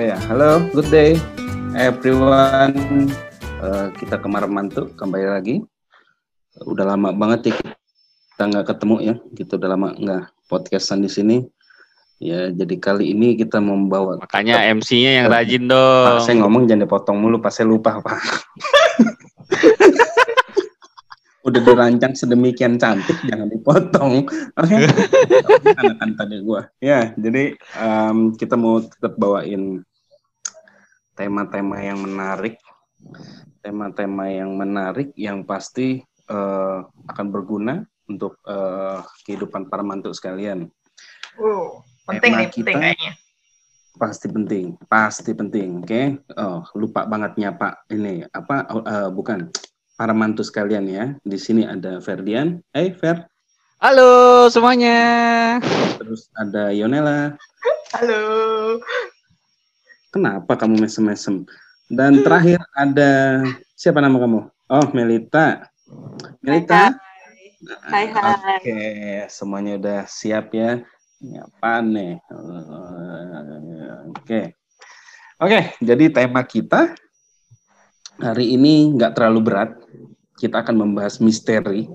Ya, halo, good day everyone. Uh, kita kemarin mantu kembali lagi. Udah lama banget ya kita nggak ketemu ya, gitu udah lama nggak podcastan di sini. Ya, jadi kali ini kita membawa. Makanya MC-nya yang rajin dong. Pak, saya ngomong jangan dipotong mulu, pas saya lupa pak. udah dirancang sedemikian cantik jangan dipotong oke okay? kan tadi gua ya jadi um, kita mau tetap bawain tema-tema yang menarik tema-tema yang menarik yang pasti uh, akan berguna untuk uh, kehidupan para mantu sekalian oh, penting nih kita, penting kayaknya pasti penting pasti penting oke okay? oh lupa banget nyapa ini apa uh, bukan para mantu sekalian ya. Di sini ada Ferdian. Hai hey, Fer. Halo semuanya. Terus ada Yonela. Halo. Kenapa kamu mesem-mesem? Dan terakhir ada siapa nama kamu? Oh, Melita. Melita. Hai hai. Oke, semuanya udah siap ya. Apa nih? Oke. Oke, jadi tema kita hari ini nggak terlalu berat. Kita akan membahas misteri.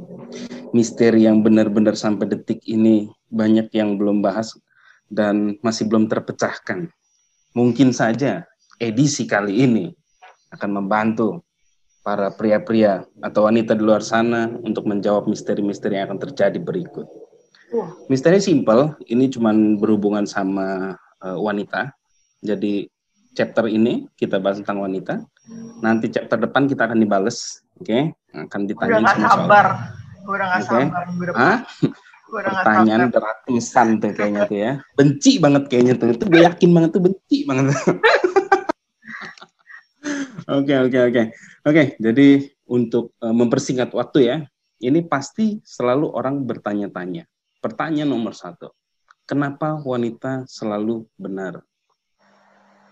Misteri yang benar-benar sampai detik ini banyak yang belum bahas dan masih belum terpecahkan. Mungkin saja edisi kali ini akan membantu para pria-pria atau wanita di luar sana untuk menjawab misteri-misteri yang akan terjadi berikut. Misteri simple, ini cuma berhubungan sama uh, wanita. Jadi chapter ini kita bahas tentang wanita. Nanti chapter depan kita akan dibales, oke? Okay? Akan ditanya udah semua sabar. Gue udah gak okay? sabar. Hah? Pertanyaan ratusan tuh kayaknya tuh ya. Benci banget kayaknya tuh. Itu gue yakin banget tuh benci banget. Oke, oke, oke. Oke, jadi untuk uh, mempersingkat waktu ya, ini pasti selalu orang bertanya-tanya. Pertanyaan nomor satu, kenapa wanita selalu benar?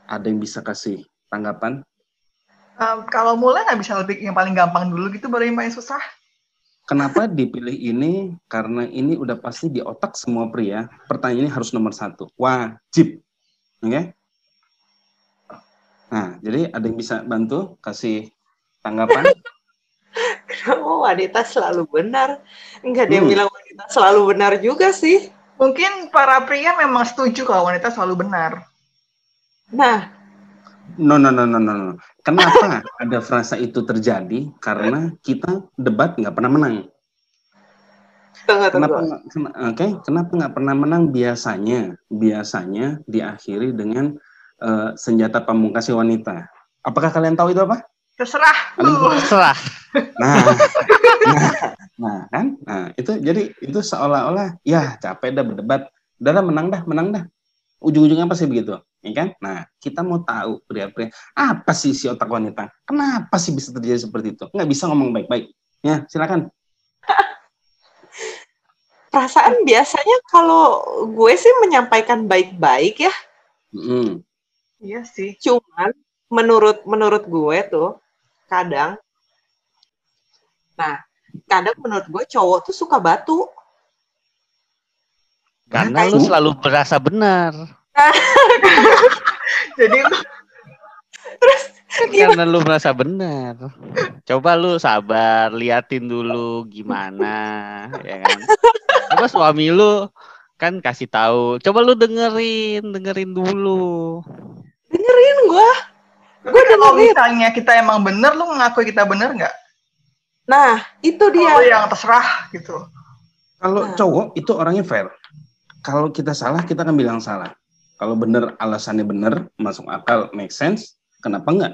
Ada yang bisa kasih tanggapan? Um, kalau mulai nggak bisa lebih yang paling gampang dulu gitu, baru yang paling susah. Kenapa dipilih ini? Karena ini udah pasti di otak semua pria. Pertanyaan ini harus nomor satu, wajib, oke? Okay? Nah, jadi ada yang bisa bantu kasih tanggapan? Kenapa wanita selalu benar? Enggak yang hmm. bilang wanita selalu benar juga sih. Mungkin para pria memang setuju kalau wanita selalu benar. Nah, no no no no no. Kenapa ada frasa itu terjadi? Karena kita debat nggak pernah menang. Kenapa oke okay, kenapa nggak pernah menang? Biasanya biasanya diakhiri dengan uh, senjata pamungkas wanita. Apakah kalian tahu itu apa? Terserah. Terserah. Nah, nah nah kan? Nah itu jadi itu seolah-olah ya capek dah berdebat. Udah menang dah menang dah ujung-ujungnya apa sih begitu ya kan? Nah, kita mau tahu pria-pria apa sih si otak wanita? Kenapa sih bisa terjadi seperti itu? Nggak bisa ngomong baik-baik. Ya, silakan. Perasaan biasanya kalau gue sih menyampaikan baik-baik ya. Mm. Iya sih. Cuman menurut menurut gue tuh kadang, nah kadang menurut gue cowok tuh suka batu. Karena lu selalu berasa benar. Jadi terus karena lu merasa benar. Coba lu sabar, liatin dulu gimana, ya kan. Coba suami lu kan kasih tahu. Coba lu dengerin, dengerin dulu. Dengerin gua. Gue kalau misalnya kita emang bener, lu ngaku kita bener nggak? Nah, itu dia. Kalau yang terserah gitu. Kalau nah. cowok itu orangnya fair. Kalau kita salah, kita akan bilang salah. Kalau benar alasannya benar, masuk akal, make sense, kenapa enggak?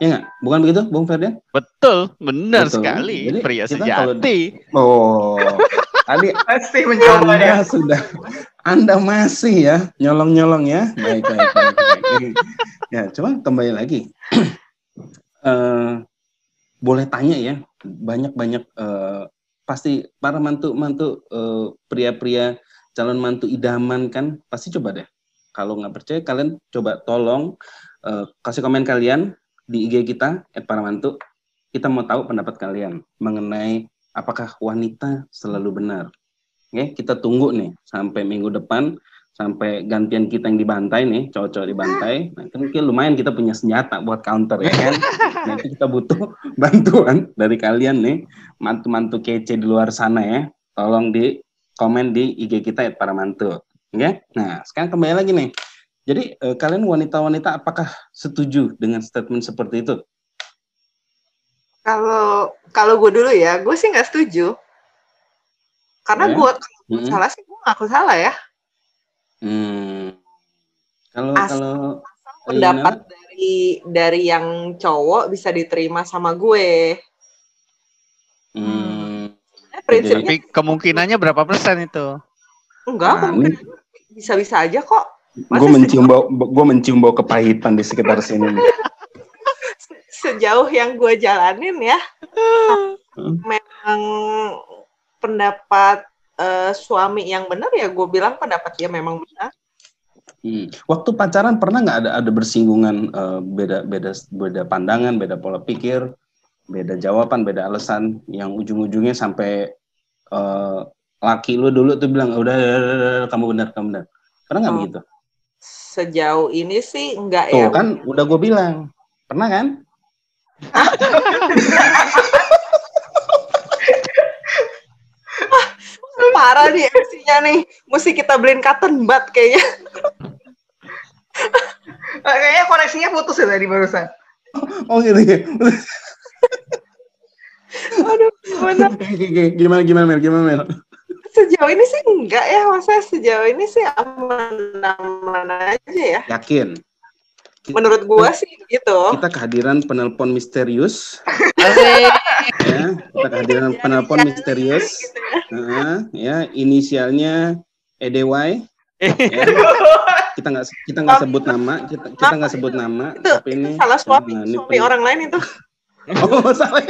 Ya enggak? Bukan begitu, Bung Ferdian? Betul, benar Betul. sekali. Jadi, Pria sejati. Kalau, oh, tadi pasti mencoba Anda ya. sudah Anda masih ya nyolong-nyolong ya. Baik, baik, baik. baik. ya, coba kembali lagi. uh, boleh tanya ya, banyak-banyak uh, pasti para mantu-mantu uh, pria-pria calon mantu idaman kan pasti coba deh kalau nggak percaya, kalian coba tolong uh, kasih komen kalian di IG kita, @paramantu. Kita mau tahu pendapat kalian mengenai apakah wanita selalu benar. Oke, kita tunggu nih sampai minggu depan sampai gantian kita yang dibantai nih, cowok-cowok dibantai. Nah, kan mungkin lumayan kita punya senjata buat counter ya kan. Nanti kita butuh bantuan dari kalian nih, mantu-mantu kece di luar sana ya. Tolong di komen di IG kita ya para mantu. Oke? Nah, sekarang kembali lagi nih. Jadi eh, kalian wanita-wanita apakah setuju dengan statement seperti itu? Kalau kalau gue dulu ya, gue sih nggak setuju. Karena Ya. gue Mm-mm. salah sih gue ngaku salah ya. Hmm. Kalau kalau Pendapat dari dari yang cowok bisa diterima sama gue. Eh, prinsipnya Tapi kemungkinannya berapa persen itu? enggak, Nah, kemungkinan bisa-bisa aja kok. Gue mencium bau gue mencium bau kepahitan di sekitar sini. nih. sejauh yang gue jalanin ya, Hmm. memang pendapat eh, suami yang benar ya gue bilang pendapat dia memang benar. Hmm. Waktu pacaran pernah nggak ada ada bersinggungan eh, beda beda beda pandangan, beda pola pikir, beda jawaban, beda alasan yang ujung-ujungnya sampai eh, laki lu dulu tuh bilang udah, udah, udah, udah, kamu benar kamu benar. Pernah nggak Oh. begitu? Sejauh ini sih enggak Tuh ya. kan udah gue bilang. Pernah kan? Parah nih MC-nya nih. Mesti kita beliin cotton bud kayaknya. Eh, Kayaknya koneksinya putus ya tadi barusan. Oh gitu ya. Aduh, gimana? gimana gimana Mel? Gimana Mel? Sejauh ini sih enggak ya. Maksudnya sejauh ini sih aman-aman aja ya. Yakin? Menurut gua sih gitu. Kita kehadiran penelpon misterius, ya. Kita kehadiran penelpon misterius. Gitu ya. Heeh, ya inisialnya EDY ya. kita nggak kita nggak sebut nama kita kita nggak sebut nama Itu, tapi itu ini salah suami, nah, ini suami orang lain itu. oh salah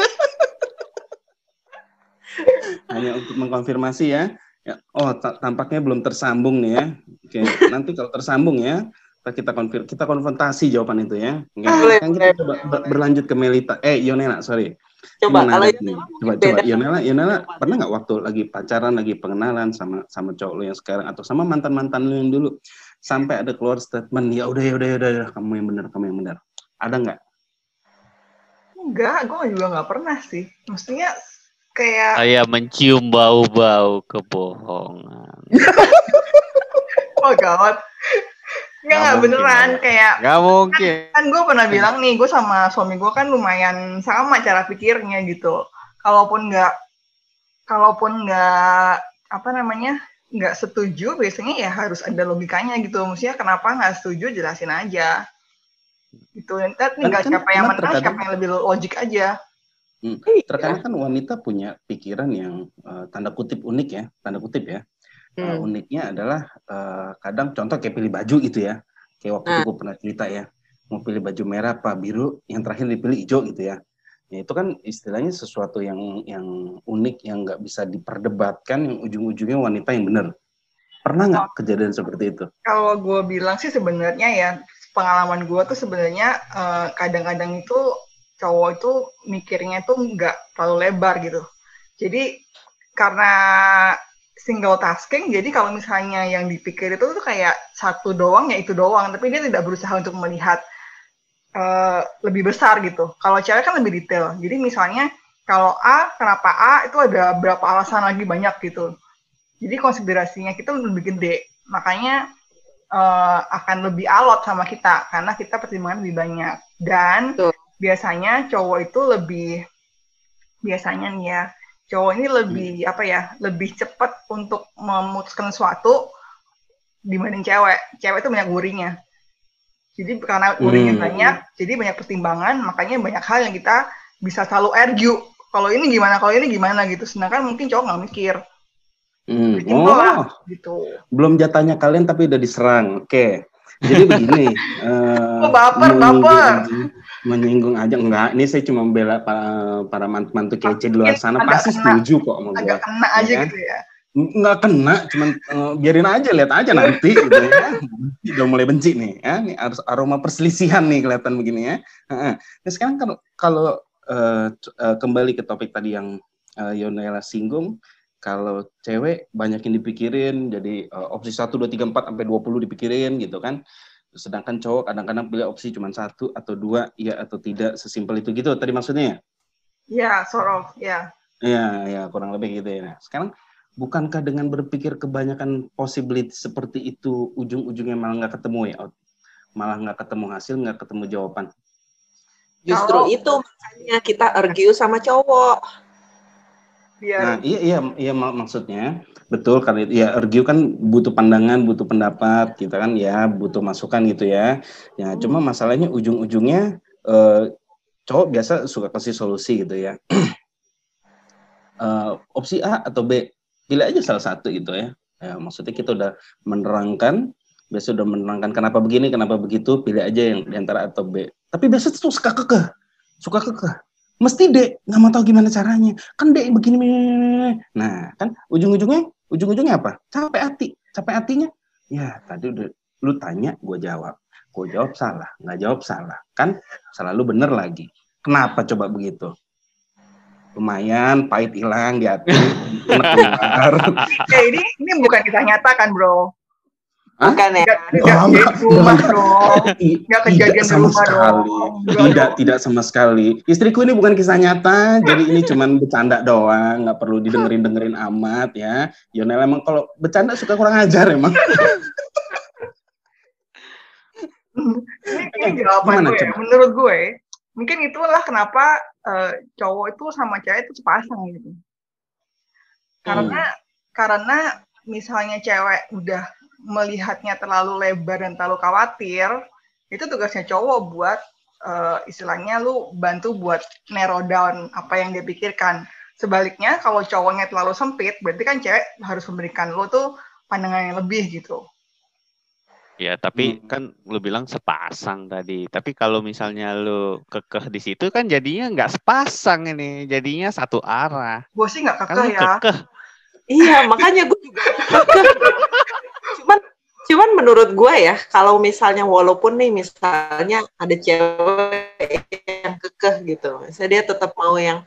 hanya untuk mengkonfirmasi ya, ya oh ta- tampaknya belum tersambung nih ya. Oke nanti kalau tersambung ya kita konfir kita konfrontasi jawaban itu ya. Oke, Boleh, sekarang kita coba ber- berlanjut ke Melita. Eh Yonela sorry. Coba kalau nih? coba coba. Yonela Yonela pernah nggak waktu lagi pacaran lagi pengenalan sama sama cowok lu yang sekarang atau sama mantan mantan lu yang dulu? Sampai ada keluar statement ya udah ya udah ya udah ya, kamu yang benar kamu yang benar. Ada nggak Enggak, gue juga nggak pernah sih. Mestinya kayak Saya mencium bau-bau kebohongan. oh gawat. Enggak, Nggak nggak mungkin, beneran kayak Gak mungkin. kan gue pernah bilang nih gue sama suami gue kan lumayan sama cara pikirnya gitu kalaupun nggak kalaupun nggak apa namanya nggak setuju biasanya ya harus ada logikanya gitu maksudnya kenapa nggak setuju jelasin aja gitu. Dan Kan- nggak kan- siapa yang kan menang terkadang- siapa yang lebih logik aja. Terkadang kan wanita punya pikiran yang eh, tanda kutip unik ya tanda kutip ya. Eh, Hmm. uniknya adalah eh, kadang contoh kayak pilih baju gitu ya. Kayak waktu itu Hmm. gue pernah cerita ya mau pilih baju merah apa biru yang terakhir dipilih hijau gitu ya. Ya, itu kan istilahnya sesuatu yang yang unik yang nggak bisa diperdebatkan yang ujung-ujungnya wanita yang benar. Pernah nggak kejadian seperti itu? Kalau gue bilang sih sebenarnya ya pengalaman gue tuh sebenarnya eh, kadang-kadang itu cowok itu mikirnya tuh nggak terlalu lebar gitu. Jadi karena single tasking jadi kalau misalnya yang dipikir itu tuh kayak satu doang ya itu doang. Tapi dia tidak berusaha untuk melihat eh, lebih besar gitu. Kalau cewek kan lebih detail. Jadi misalnya kalau A kenapa A? Itu ada berapa alasan lagi banyak gitu. Jadi konsiderasinya kita lebih gede. Makanya eh, akan lebih alot sama kita karena kita pertimbangan lebih banyak. Dan Betul. biasanya cowok itu lebih biasanya nih ya cowok ini lebih apa ya lebih cepat untuk memutuskan sesuatu dibanding cewek. Cewek itu banyak worry-nya jadi karena worry-nya Hmm. banyak jadi banyak pertimbangan makanya banyak hal yang kita bisa selalu argue. Kalau ini gimana kalau ini gimana gitu. Sedangkan mungkin cowok nggak mikir Hmm, lah, oh. gitu. Belum jatahnya kalian tapi udah diserang. Oke. Jadi begini eh, Oh, baper, menyinggung baper. menyinggung aja. Enggak ini saya cuma membela para para mantu-mantu kece di luar Mungkin sana. pasti kena. setuju kok sama agak kena aja Ya. gitu ya. Nggak kena cuman eh, biarin aja lihat aja nanti gitu ya. Udah mulai benci nih ya. Ini harus aroma perselisihan nih kelihatan begini ya. Nah sekarang kalau kalau eh, c- eh, kembali ke topik tadi yang eh, Yonela singgung Kalau cewek banyak yang dipikirin, jadi uh, opsi 1, 2, 3, 4, sampai 20 dipikirin gitu kan. Sedangkan cowok kadang-kadang pilih opsi cuma satu atau dua, iya atau tidak, sesimpel itu gitu tadi maksudnya ya? Ya, sort of, ya. Iya, ya kurang lebih gitu ya. Nah, sekarang bukankah dengan berpikir kebanyakan possibility seperti itu ujung-ujungnya malah nggak ketemu ya malah nggak ketemu hasil nggak ketemu jawaban justru Kalau... itu makanya kita argue sama cowok Biar... nah iya iya iya mak maksudnya. Betul kan ya argue kan butuh pandangan butuh pendapat kita kan ya butuh masukan gitu ya. Ya hmm. cuma masalahnya ujung-ujungnya eh, cowok biasa suka kasih solusi gitu ya. Uh, opsi A atau B pilih aja salah satu gitu ya. ya maksudnya kita udah menerangkan biasa udah menerangkan kenapa begini kenapa begitu pilih aja yang di antara atau B. Tapi biasa tuh suka kekeh suka kekeh mesti D nggak mau tahu gimana caranya. Kan D begini nah kan ujung-ujungnya ujung-ujungnya apa? Capek hati. Capek hatinya ya tadi udah lu tanya gue jawab. Gue jawab salah nggak jawab salah. Kan selalu bener lagi. Kenapa coba begitu? Lumayan pahit hilang di hati ya ini ini bukan kisah nyata kan bro Bukan ya? Tidak, tidak di rumah dong. Tidak kejadian sama rumah sekali. dong. Tidak, tidak sama sekali. Istriku ini bukan kisah nyata, jadi ini cuma bercanda doang, nggak perlu didengerin dengerin amat ya. Yonel emang kalau bercanda suka kurang ajar emang. ini jawaban gue. Coba? Menurut gue, mungkin itulah kenapa uh, cowok itu sama cewek itu sepasang gitu karena hmm. karena misalnya cewek udah melihatnya terlalu lebar dan terlalu khawatir itu tugasnya cowok buat uh, istilahnya lu bantu buat narrow down apa yang dia pikirkan sebaliknya kalau cowoknya terlalu sempit berarti kan cewek harus memberikan lu tuh pandangan yang lebih gitu Ya, tapi hmm. kan lu bilang sepasang tadi. Tapi kalau misalnya lu kekeh di situ kan jadinya nggak sepasang ini, jadinya satu arah. Gue sih nggak kekeh ya. Kekeh. Iya, makanya gue juga kekeh. Cuman menurut gue ya, kalau misalnya walaupun nih misalnya ada cewek yang kekeh gitu, misalnya dia tetap mau yang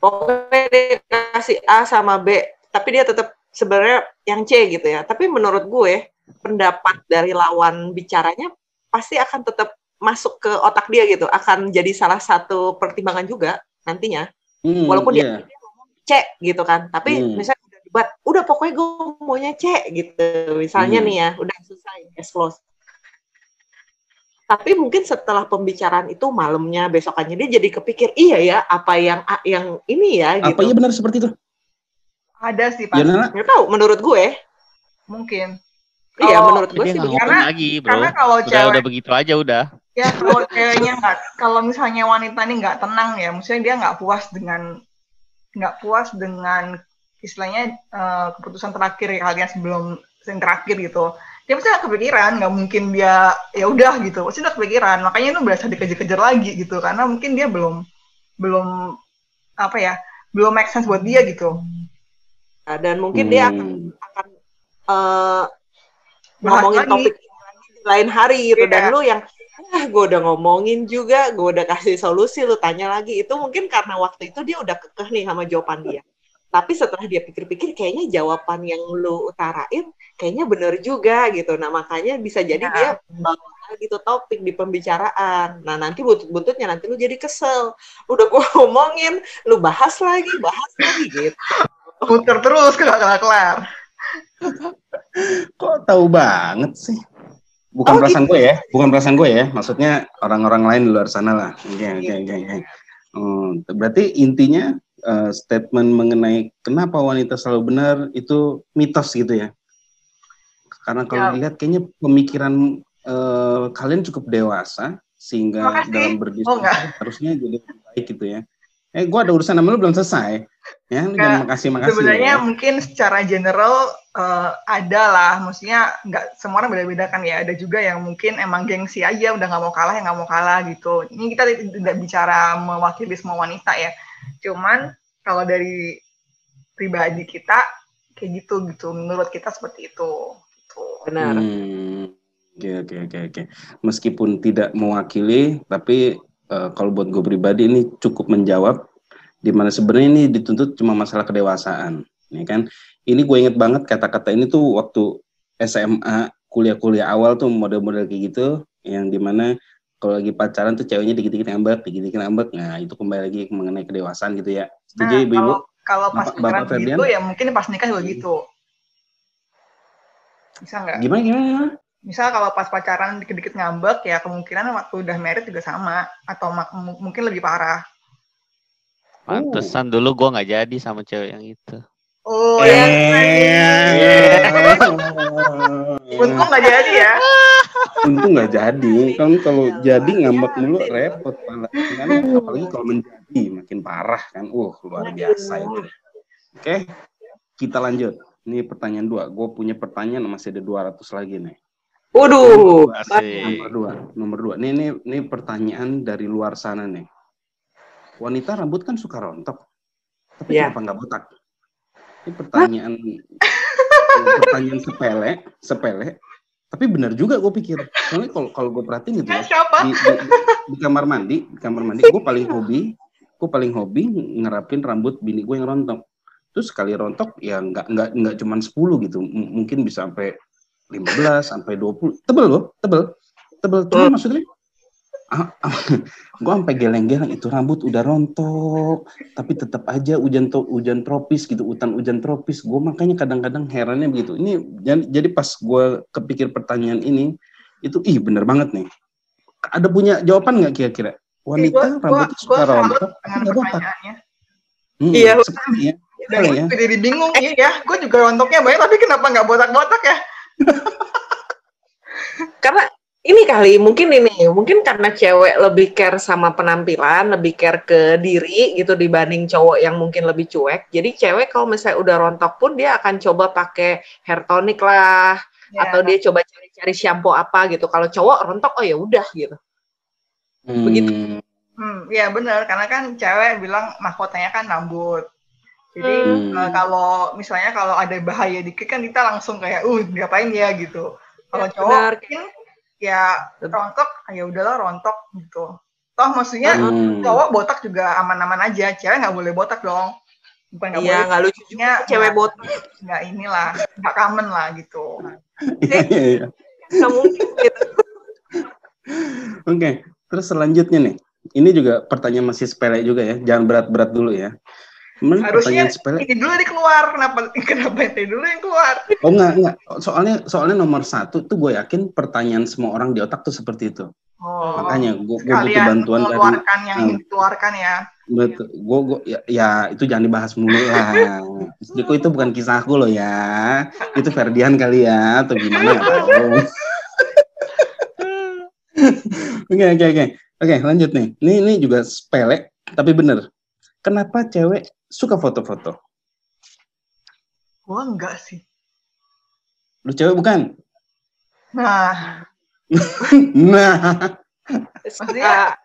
pokoknya dia kasih A sama B, tapi dia tetap sebenarnya yang C gitu ya. Tapi menurut gue pendapat dari lawan bicaranya pasti akan tetap masuk ke otak dia gitu, akan jadi salah satu pertimbangan juga nantinya. Hmm, Walaupun yeah. dia, C gitu kan, tapi hmm. misalnya udah debat, udah pokoknya gue maunya C gitu, misalnya hmm. nih ya, udah selesai, case close. Tapi mungkin setelah pembicaraan itu malamnya, besokannya dia jadi kepikir, iya ya, apa yang yang ini ya gitu. Apa iya benar seperti itu? Ada sih, Pak. Ya, Nggak tahu, menurut gue. Mungkin. Iya, menurut gue sih karena, lagi, bro. Karena kalau udah, cewek udah begitu aja udah. Ya kalau ceweknya nggak, kalau misalnya wanita ini nggak tenang ya, maksudnya dia nggak puas dengan nggak puas dengan istilahnya uh, keputusan terakhir ya kalian sebelum yang terakhir gitu. Dia pasti gak kepikiran, nggak mungkin dia ya udah gitu, pasti udah kepikiran. Makanya itu berasa dikejar-kejar lagi gitu, karena mungkin dia belum belum apa ya, belum make sense buat dia gitu. Dan mungkin hmm. dia akan akan uh, ngomongin lagi. topik di lain hari gitu yeah. dan lu yang ah gue udah ngomongin juga gue udah kasih solusi lu tanya lagi itu mungkin karena waktu itu dia udah kekeh nih sama jawaban dia tapi setelah dia pikir-pikir kayaknya jawaban yang lu utarain kayaknya bener juga gitu nah makanya bisa jadi yeah. dia bawa gitu topik di pembicaraan nah nanti buntut-buntutnya nanti lu jadi kesel udah gue ngomongin lu bahas lagi bahas lagi gitu puter terus kelar kelar Kok tahu banget sih? Bukan oh, perasaan gitu. gue ya, bukan perasaan gue ya. Maksudnya orang-orang lain di luar sana lah. Oke, oke, oke. Berarti intinya uh, statement mengenai kenapa wanita selalu benar itu mitos gitu ya? Karena kalau ya. dilihat kayaknya pemikiran uh, kalian cukup dewasa sehingga dalam berdiskusi oh, harusnya jadi baik gitu ya. Eh gue ada urusan sama lu belum selesai. Ya jangan makasih makasih sebenarnya ya. mungkin secara general uh, ada lah. Maksudnya nggak semua orang beda-beda kan ya. Ada juga yang mungkin emang gengsi aja udah nggak mau kalah ya nggak mau kalah gitu. Ini kita tidak bicara mewakili semua wanita ya cuman kalau dari pribadi kita kayak gitu gitu menurut kita seperti itu gitu. benar hmm. Oke oke oke oke. Meskipun tidak mewakili, tapi uh, kalau buat gue pribadi ini cukup menjawab di mana sebenarnya ini dituntut cuma masalah kedewasaan. ya kan ini gue inget banget kata-kata ini tuh waktu SMA kuliah-kuliah awal tuh model-model kayak gitu yang di mana kalau lagi pacaran tuh ceweknya dikit-dikit ngambek, dikit-dikit ngambek. Nah, itu kembali lagi mengenai kedewasaan gitu ya. Setuju Nah, Ibu-ibu? kalau kalau pas pacaran gitu ya mungkin pas nikah juga gitu. Bisa nggak? Gimana gimana? Misal kalau pas pacaran dikit-dikit ngambek ya kemungkinan waktu udah married juga sama atau mungkin lebih parah. Pantesan dulu gua nggak jadi sama cewek yang itu. Oh Eh. ya. Untung nggak jadi ya. Untung nggak jadi. Kan kalau Ya, jadi ya, ngambek mulu gitu. repot malah. Kan, apalagi kalau menjadi makin parah kan. Uh, luar biasa itu. Oke, kita lanjut. Ini pertanyaan dua. Gue punya pertanyaan masih ada 200 lagi nih. Waduh. Nomor dua, nomor dua. Nih, nih, nih pertanyaan dari luar sana nih. Wanita rambut kan suka rontok, tapi Iya. kenapa nggak botak? Ini pertanyaan, pertanyaan sepele, sepele. Tapi benar juga gue pikir. Soalnya kalau kalau gue perhatiin gitu ya, siapa? di, di, di kamar mandi, di kamar mandi, gue paling hobi, gue paling hobi ngerapin rambut bini gue yang rontok. Terus sekali rontok ya nggak nggak nggak cuma 10 gitu, M- mungkin bisa sampai 15 sampai 20. Tebel loh, tebel. Tebel. Cuma maksudnya ah, ah, gue sampai geleng-geleng itu rambut udah rontok, tapi tetap aja hujan to- hujan tropis gitu, hutan hujan tropis. Gue makanya kadang-kadang herannya begitu. Ini jadi, pas gue kepikir pertanyaan ini, itu ih bener banget nih. Ada punya jawaban nggak kira-kira? Wanita Gua- gua- rambutnya gua suka salut rontok, tapi botak. Hmm, Iya. sekali ya. Dan Sekali ya. jadi bingung iya ya. Gue juga rontoknya banyak tapi kenapa nggak botak-botak ya? karena ini kali mungkin ini mungkin karena cewek lebih care sama penampilan lebih care ke diri gitu dibanding cowok yang mungkin lebih cuek jadi cewek kalau misalnya udah rontok pun dia akan coba pakai hair tonic lah Ya. atau dia coba cari-cari shampoo apa gitu kalau cowok rontok oh ya udah gitu Hmm, Begitu. Hmm, ya bener karena kan cewek bilang mahkotanya kan rambut. Jadi Hmm. eh, kalau misalnya kalau ada bahaya dikit kan kita langsung kayak, uh ngapain ya gitu. Kalau Ya, cowok benar. mungkin ya rontok, ah, ya udahlah rontok gitu. Toh maksudnya Hmm. cowok botak juga aman-aman aja, cewek nggak boleh botak dong. Bukan nggak iya boleh, nggak lucu juga cewek botak nggak inilah, nggak common lah gitu. Iya, iya, iya. nggak mungkin gitu Oke, terus selanjutnya nih. Ini juga pertanyaan masih sepele juga ya. Jangan berat-berat dulu ya. Cuman Harusnya sepele. ini dulu yang keluar, kenapa kenapa itu dulu yang keluar? Oh enggak, enggak. Soalnya soalnya nomor satu tuh gue yakin pertanyaan semua orang di otak tuh seperti itu. Oh, Makanya gue butuh kalian bantuan dari yang Hmm. ingin dikeluarkan ya. betul. Gue gue ya, ya itu jangan dibahas mulu lah. Diko itu bukan kisahku loh ya. Itu Ferdian kali ya atau gimana tahu. Oke oke oke. Oke, lanjut nih. Ini ini juga sepele tapi bener. Kenapa cewek suka foto-foto? Gua enggak sih. Lu cewek bukan? Nah, Nah, Maksudnya-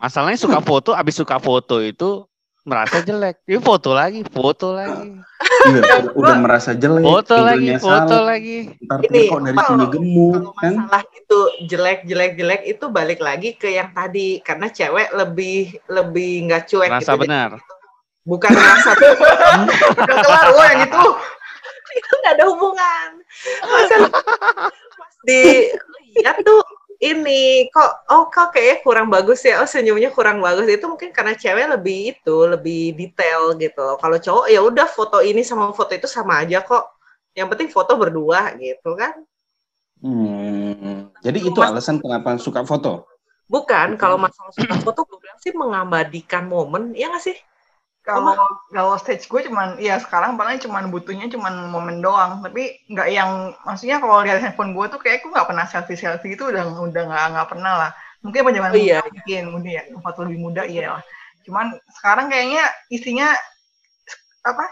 Masalahnya suka foto, abis suka foto itu merasa jelek. Ini foto lagi, foto lagi, iya, udah, udah merasa jelek, foto lagi, foto salah. lagi. Ntar Ini, kok dari sini gemuk kalau kan? masalah itu jelek jelek jelek itu balik lagi ke yang tadi karena cewek lebih lebih nggak cuek Merasa gitu. benar. Bukan merasa udah kelar lo yang itu. itu nggak ada hubungan. Masalah pas dilihat tuh ini kok oh kok kayaknya kurang bagus ya. Oh senyumnya kurang bagus. Itu mungkin karena cewek lebih itu lebih detail gitu kalau cowok ya udah foto ini sama foto itu sama aja kok. Yang penting foto berdua gitu kan. Hmm, jadi itu alasan kenapa suka foto. bukan kalau masalah suka foto gue bilang sih mengabadikan momen ya nggak sih Kalau kalau stage gue cuman ya sekarang paling cuman butuhnya cuman momen doang, tapi nggak yang maksudnya kalau lihat handphone gue tuh kayak gue nggak pernah selfie selfie itu udah udah nggak nggak pernah lah. Mungkin pada zaman Oh, iya. muda mungkin mungkin ya foto lebih muda iya lah. Cuman sekarang kayaknya isinya apa?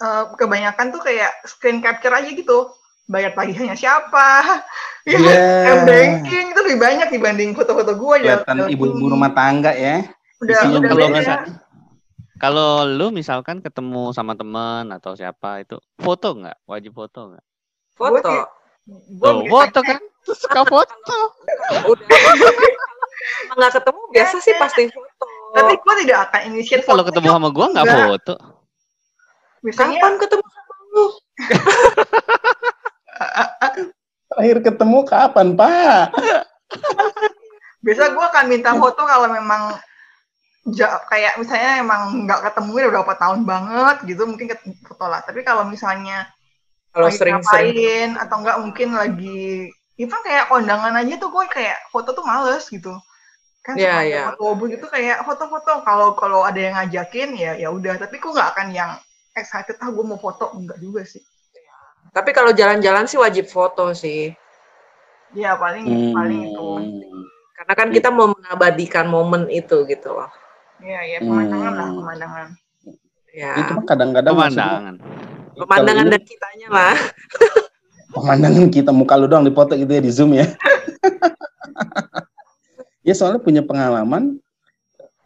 eh, kebanyakan tuh kayak screen capture aja gitu. Bayar tagihannya siapa? Ya, Iya. M-banking itu lebih banyak dibanding foto-foto gue ya. Kelihatan ibu-ibu rumah tangga ya. udah isinya udah masa- Kalau lu misalkan ketemu sama teman atau siapa itu foto nggak? Wajib foto nggak? foto Tuh, foto kan? Suka foto. udah nggak ketemu biasa sih pasti foto Tapi gue tidak akan initiate Kalau ketemu sama gua nggak Enggak. foto. Biasanya Kapan ketemu sama lu? Terakhir ketemu kapan, Pak? biasa gue akan minta foto kalau memang ja- kayak misalnya emang nggak ketemu udah berapa tahun banget gitu mungkin foto lah tapi kalau misalnya Kalau lagi sering-sering. ngapain atau enggak mungkin lagi itu kayak kondangan aja tuh gue kayak foto tuh males gitu kan ada iya. foto gitu kayak foto-foto kalau kalau ada yang ngajakin ya ya udah tapi gue nggak akan yang excited ah gue mau foto enggak juga sih Tapi kalau jalan-jalan sih wajib foto sih. ya paling Hmm. paling itu Karena kan kita mau mengabadikan momen itu gitu loh. Ya ya pemandangan lah Hmm. pemandangan Ya. Itu mah kadang-kadang maksudnya, Pemandangan. Pemandangan kalau dan kitanya lah. pemandangan kita muka lu doang dipoto gitu ya di Zoom ya. ya soalnya punya pengalaman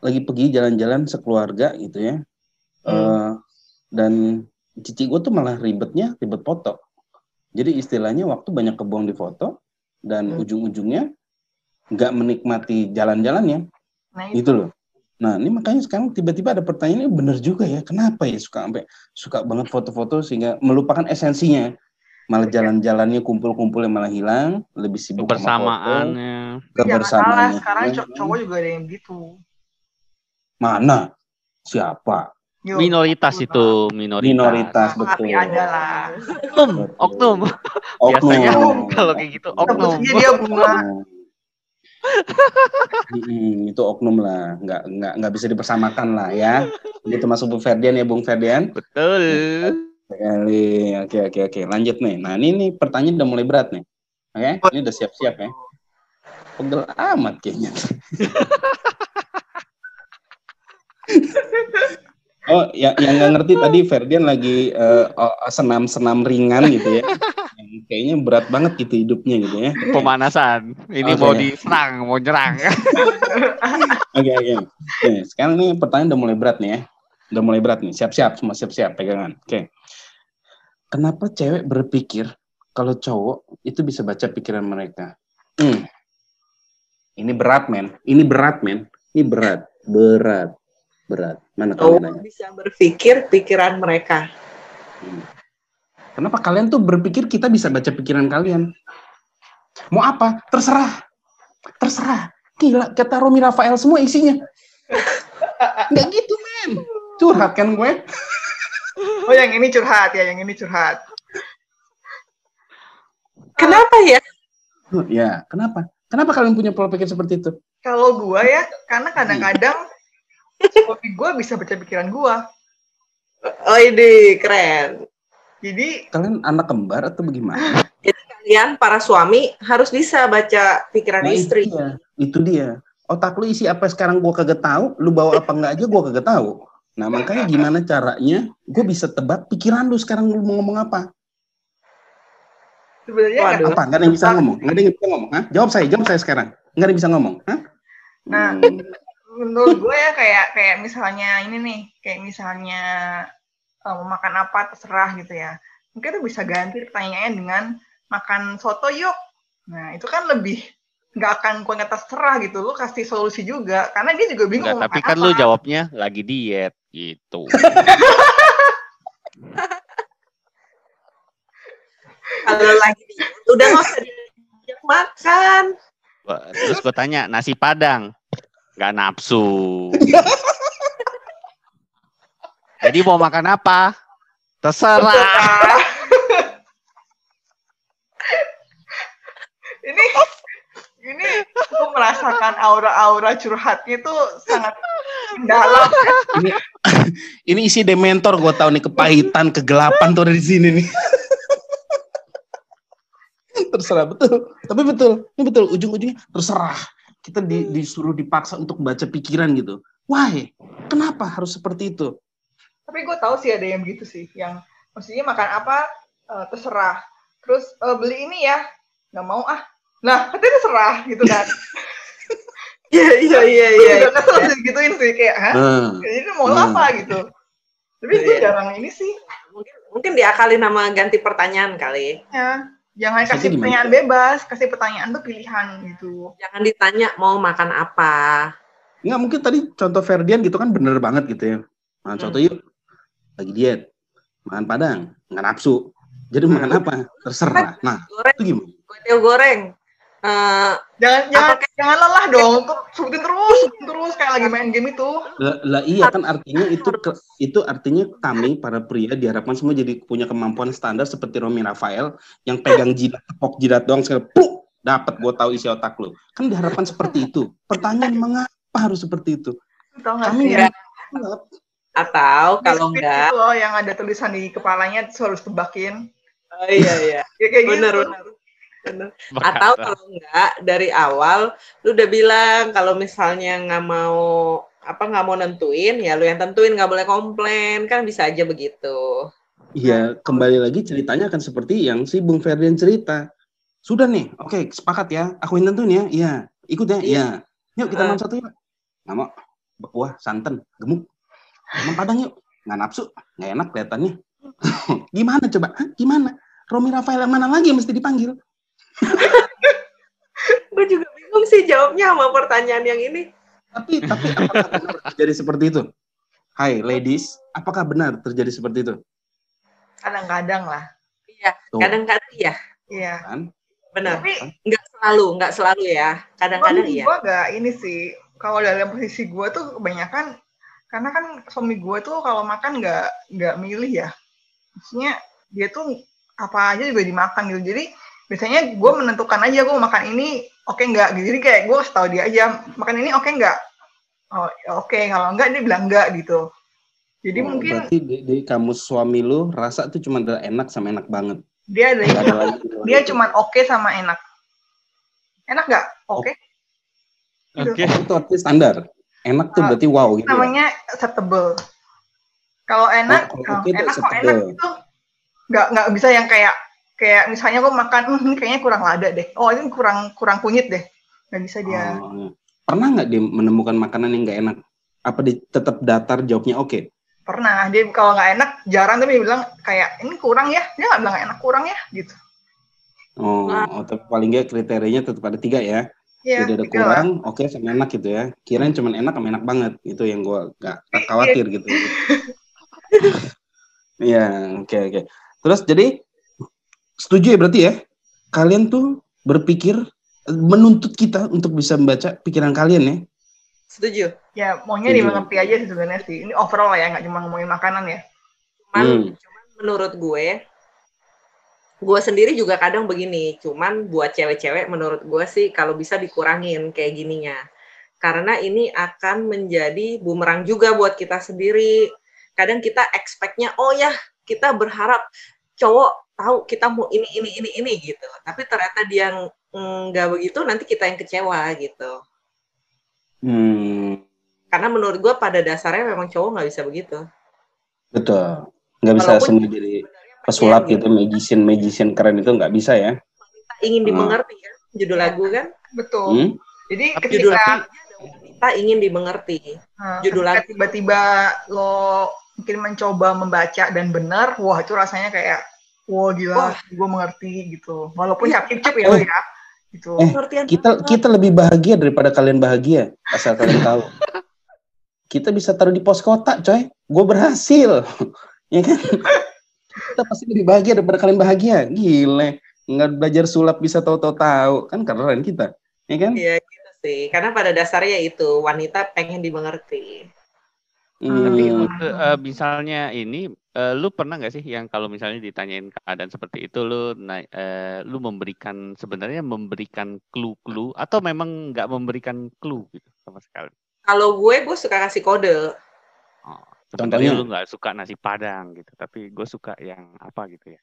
lagi pergi jalan-jalan sekeluarga gitu ya. Eh, dan cici gue tuh malah ribetnya ribet foto. Jadi istilahnya waktu banyak kebuang di foto dan Hmm. ujung-ujungnya nggak menikmati jalan-jalannya nah itu gitu loh. Nah ini makanya sekarang tiba-tiba ada pertanyaan ini bener juga ya kenapa ya suka sampai suka banget foto-foto sehingga melupakan esensinya malah jalan-jalannya kumpul-kumpul yang malah hilang lebih sibuk sama foto, Kebersamaannya. Tapi jangan salah kebersamaannya sekarang Ya. cow- cowok juga ada yang gitu mana siapa Minoritas betul. itu, minoritas. minoritas Tapi betul ada lah Oknum, oknum. Biasanya Oknum. kalau kayak gitu oknum. dia bunga Mm-mm, itu oknum lah nggak nggak nggak bisa dipersamakan lah ya itu masuk Bu Ferdian ya Bung Ferdian Betul. Sekali. Oke, oke, oke. Lanjut nih. Nah, ini nih pertanyaan udah mulai berat nih. Oke, ini udah siap-siap ya. Pegel amat kayaknya. oh, ya, yang nggak ngerti tadi Ferdian lagi eh, oh, senam-senam ringan gitu ya. Yang kayaknya berat banget gitu hidupnya gitu ya. Pemanasan. Ini Oke. mau diserang, mau nyerang. Oke, oke. Oke, sekarang nih pertanyaan udah mulai berat nih ya. Udah mulai berat nih. Siap-siap, semua siap-siap pegangan. Oke. Kenapa cewek berpikir kalau cowok itu bisa baca pikiran mereka? Hmm. Ini berat, men. Ini berat, men. Ini berat. Berat. Berat. Mana kalian nanya? Cowok bisa berpikir pikiran mereka. Kenapa kalian tuh berpikir kita bisa baca pikiran kalian? Mau apa? Terserah. Terserah. Gila, kata Romi Rafael semua isinya. Nggak gitu, men. Curhat kan gue? oh yang ini curhat ya yang ini curhat Kenapa ya? Ya, kenapa? Kenapa kalian punya pola pikir seperti itu? kalau gua ya karena kadang-kadang suami gua bisa baca pikiran gua Oh ini keren. jadi Kalian anak kembar atau bagaimana? Jadi kalian para suami harus bisa baca pikiran Nah, istri. Itu dia. Itu dia. Otak lu isi apa sekarang gua kagak tahu, lu bawa apa enggak aja gua kagak tahu. Nah, makanya gimana caranya gue bisa tebak pikiran lu sekarang lu mau ngomong apa? sebenarnya Waduh. Apa? Enggak ada yang bisa ngomong. Enggak ada yang bisa ngomong, Hah? Jawab saya, jawab saya sekarang. Enggak ada yang bisa ngomong, Hah? Nah. Hmm. Menurut gue ya kayak kayak misalnya ini nih kayak misalnya eh, mau makan apa terserah gitu ya mungkin tuh bisa ganti pertanyaannya dengan makan soto yuk nah itu kan lebih nggak akan gue nggak terserah gitu lu kasih solusi juga karena dia juga bingung Enggak, tapi kan apa. lu jawabnya lagi diet gitu. Kalau lagi di- udah nggak usah diajak makan. Terus gue tanya, nasi padang? Gak nafsu. Jadi mau makan apa? Terserah. Ini ini gue merasakan aura-aura curhatnya tuh sangat mendalam Ini, ini isi dementor gue tahu nih kepahitan, kegelapan tuh ada di sini nih. terserah betul, tapi betul, ini betul ujung-ujungnya terserah. Kita di- disuruh dipaksa untuk baca pikiran gitu. Why? Kenapa harus seperti itu? tapi gue tahu sih ada yang gitu sih yang maksudnya makan apa eh, terserah terus eh, beli ini ya nggak mau ah nah katanya terserah gitu kan Iya iya iya iya. udah kesel sih gituin sih kayak hah Hmm. ini mau Hmm. apa gitu tapi gue Iya. jarang ini sih Mungkin mungkin diakalin nama ganti pertanyaan kali. ya jangan kasih pertanyaan bebas kasih pertanyaan tuh pilihan gitu Jangan ditanya mau makan apa. Nggak mungkin tadi contoh Ferdian gitu kan bener banget gitu ya. Nah, contoh Hmm. yuk lagi diet. makan padang, nggak nafsu. Jadi makan apa? Terserah. Nah, goreng, itu gimana? kue goreng. Eh, Jangan jangan jangan lelah dong. Sebutin terus, sebutin terus kayak lagi main game itu. Lah, lah iya kan artinya itu ke- itu artinya kami para pria diharapkan semua jadi punya kemampuan standar seperti Romi Rafael yang pegang jidat tepok jidat doang sekali pluk dapat gue tahu isi otak lu. Kan diharapkan seperti itu. Pertanyaan mengapa harus seperti itu? Kami nggak jawab. atau kalau enggak, itu loh yang ada tulisan di kepalanya harus tebakin. oh, iya iya, Ya, kayak benar gitu. benar. Atau kalau enggak dari awal lu udah bilang kalau misalnya nggak mau apa nggak mau nentuin ya lu yang tentuin nggak boleh komplain kan bisa aja begitu. Iya, kembali lagi ceritanya akan seperti yang si Bung Ferdian cerita. Sudah nih, oke, sepakat ya. Aku yang tentuin ya. Iya, ikut ya. Iya. Yuk kita makan satu yuk. Nggak mau. Berkuah, santan, gemuk. Makan padang yuk. Nggak nafsu, nggak enak kelihatannya. Gimana coba? Hah? Gimana? Romi Rafael yang mana lagi yang mesti dipanggil? Gue juga bingung sih jawabnya sama pertanyaan yang ini. Tapi tapi apakah benar terjadi seperti itu? Hai ladies, apakah benar terjadi seperti itu? Kadang-kadang lah. Iya, kadang-kadang iya, Iya. kan? benar. Tapi Nggak selalu, nggak selalu ya. Kadang-kadang iya. gue gak ini sih. Kalau dalam posisi gue tuh kebanyakan karena kan suami gue tuh kalau makan nggak nggak milih ya. Maksudnya dia tuh apa aja juga dimakan gitu. Jadi biasanya gue menentukan aja gue makan ini oke nggak gitu. Jadi kayak gue kasih tahu dia aja makan ini oke nggak. Oh ya oke kalau enggak dia bilang enggak gitu. Jadi Oh, mungkin berarti di, di kamus suami lu rasa tuh cuma ada enak sama enak banget. dia ada Nggak lagi dia itu. cuman oke sama enak. Enak nggak? Oke. Oke. itu artinya standar. Enak tuh Ah, berarti wow gitu. ya. namanya acceptable. Kalau enak, Oh, itu enak kok enak itu nggak nggak bisa yang kayak kayak misalnya gue makan, "Hmm, ini kayaknya kurang lada deh. Oh ini kurang kurang kunyit deh. Nggak bisa dia. Oh, iya. Pernah nggak dia menemukan makanan yang nggak enak? Apa dia tetap datar jawabnya oke? Pernah dia kalau nggak enak jarang tapi dia bilang kayak ini kurang ya. Dia nggak bilang enak kurang ya gitu. Oh, oh, tapi paling nggak kriterianya tetap ada tiga ya. Iya. Jadi ada kurang, oke sama enak gitu ya. Kirain cuma enak sama enak banget. Itu yang gua nggak nggak khawatir gitu. Iya, oke oke. Terus jadi setuju ya berarti ya? Kalian tuh berpikir menuntut kita untuk bisa membaca pikiran kalian ya? Setuju. Ya maunya Setuju. dimengerti aja sih sebenarnya sih. Ini overall lah ya nggak cuma ngomongin makanan ya. Cuman, Hmm. cuman menurut gue, gue sendiri juga kadang begini. Cuman buat cewek-cewek, menurut gue sih kalau bisa dikurangin kayak gininya. Karena ini akan menjadi bumerang juga buat kita sendiri. Kadang kita expect-nya, oh ya kita berharap cowok tahu kita mau ini ini ini ini gitu. Tapi ternyata dia nggak begitu, nanti kita yang kecewa gitu. Hmm, Karena menurut gue pada dasarnya memang cowok nggak bisa begitu. betul. Nggak bisa Walaupun semua jadi pesulap pengen gitu, magician magician keren itu nggak bisa ya? Kita ingin Ah. dimengerti kan, judul lagu kan. Betul. Hmm? Jadi Tapi Judul ketika lagu kita ingin dimengerti. Nah, Judul ketika lagu. tiba-tiba lo mungkin mencoba membaca dan benar, wah itu rasanya kayak wah gila, Wah. gue mengerti gitu. Walaupun Iya. capcip ya Oh. lo ya, gitu. Eh, Pengertian kita kita lebih bahagia daripada kalian bahagia asal kalian tahu kita bisa taruh di pos kotak coy gue berhasil ya kan kita pasti lebih bahagia daripada kalian bahagia gile nggak belajar sulap bisa tahu-tahu tahu kan keren kita ya kan Iya gitu sih. Karena pada dasarnya itu wanita pengen dimengerti. Tapi Hmm, untuk eh, misalnya ini, eh, lu pernah nggak sih yang kalau misalnya ditanyain keadaan seperti itu, lu na- eh, lu memberikan sebenarnya memberikan clue-clue atau memang nggak memberikan clue gitu sama sekali? Kalau gue, gue suka kasih kode. Oh, Contohnya? sebenarnya lu nggak suka nasi padang gitu, tapi gue suka yang apa gitu ya,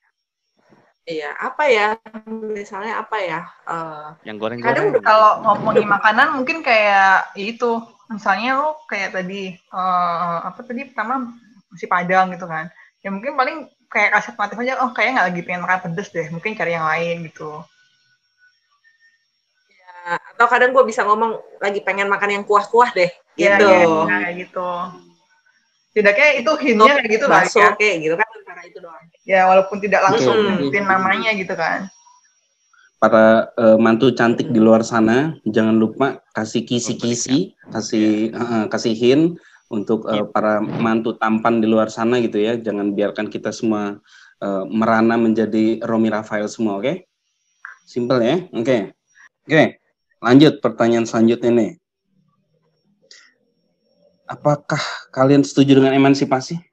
Iya, apa ya? Misalnya apa ya? Eh, yang Kadang goreng-goreng. kalau ngomongin makanan mungkin kayak itu, misalnya lo kayak tadi eh, apa tadi pertama si padang gitu kan. Ya mungkin paling kayak kasih alternatif aja, oh kayaknya nggak lagi pengen makan pedes deh, mungkin cari yang lain gitu. ya, atau kadang gue bisa ngomong lagi pengen makan yang kuah-kuah deh. Iya, Gitu. iya, kayak gitu. Tidaknya itu hintnya kayak gitu lah ya. kayak gitu kan antara itu doang. Ya walaupun tidak langsung Hmm. nyebutin namanya gitu kan. para eh, mantu cantik di luar sana jangan lupa kasih kisi-kisi kasih eh, eh, kasihin untuk uh, para mantu tampan di luar sana gitu ya. Jangan biarkan kita semua uh, merana menjadi Romi Rafael semua, oke? Okay? Simple ya, oke. Okay. Oke, okay. lanjut pertanyaan selanjutnya nih. Apakah kalian setuju dengan emansipasi?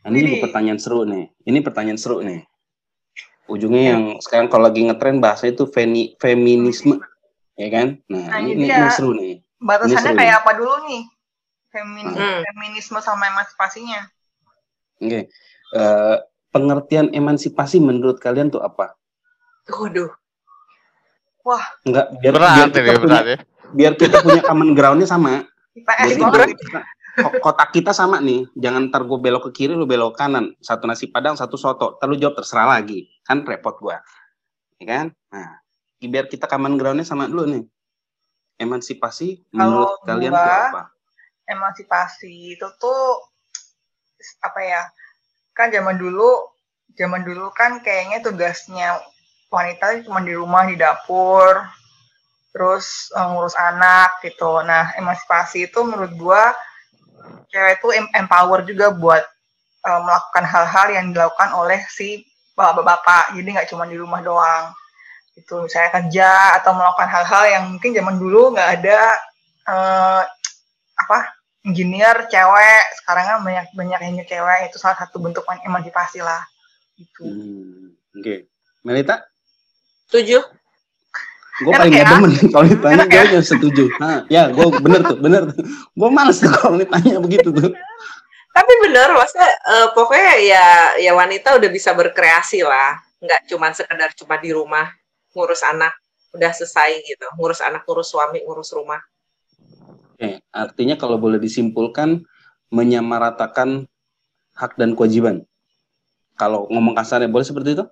Nah, ini pertanyaan seru nih. Ini pertanyaan seru nih. Ujungnya yang sekarang kalau lagi ngetren bahasa itu femi, feminisme, ya kan? Nah, nah ini, ini, ini seru nih. Batasannya kayak apa dulu nih? Femin hmm. Feminisme sama emansipasinya. Oke. Okay. Uh, eh, pengertian emansipasi menurut kalian tuh apa? Waduh. Wah. Enggak, biar, berat, biar kita punya, ya. biar kita punya common groundnya sama. IPS kotak kita sama nih. Jangan ntar gue belok ke kiri, lu belok ke kanan. Satu nasi padang, satu soto. Lu jawab terserah lagi. Kan repot gue. Ya kan? Nah, biar kita common groundnya sama dulu nih. Emansipasi menurut Kalau kalian itu apa? Emansipasi itu tuh apa ya? Kan zaman dulu, zaman dulu kan kayaknya tugasnya wanita cuma di rumah di dapur terus uh, ngurus anak gitu. Nah, emansipasi itu menurut gua cewek itu empower juga buat uh, melakukan hal-hal yang dilakukan oleh si bapak-bapak. Jadi nggak cuma di rumah doang. Itu misalnya kerja atau melakukan hal-hal yang mungkin zaman dulu nggak ada uh, apa engineer cewek. Sekarang kan banyak banyak yang cewek. Itu salah satu bentuk emansipasi lah. Gitu. Hmm, Oke, okay. Melita? Setuju gue paling gak demen kalau ditanya gue ya? setuju. Nah, ya gue bener tuh bener tuh. Gue males tuh kalau ditanya begitu tuh. Tapi bener maksudnya uh, pokoknya ya ya wanita udah bisa berkreasi lah. Nggak cuma sekedar cuma di rumah ngurus anak udah selesai gitu. Ngurus anak ngurus suami ngurus rumah. Oke, artinya kalau boleh disimpulkan menyamaratakan hak dan kewajiban. Kalau ngomong kasarnya boleh seperti itu?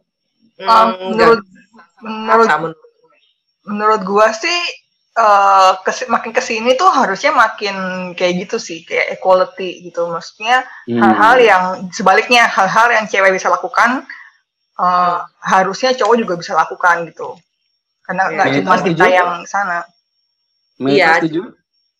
Hmm, menurut, menurut, menurut gua sih uh, kes, makin ke sini tuh harusnya makin kayak gitu sih kayak equality gitu maksudnya hmm. hal-hal hmm. yang sebaliknya hal-hal yang cewek bisa lakukan uh, harusnya cowok juga bisa lakukan gitu karena iya. nggak cuma kita yang sana iya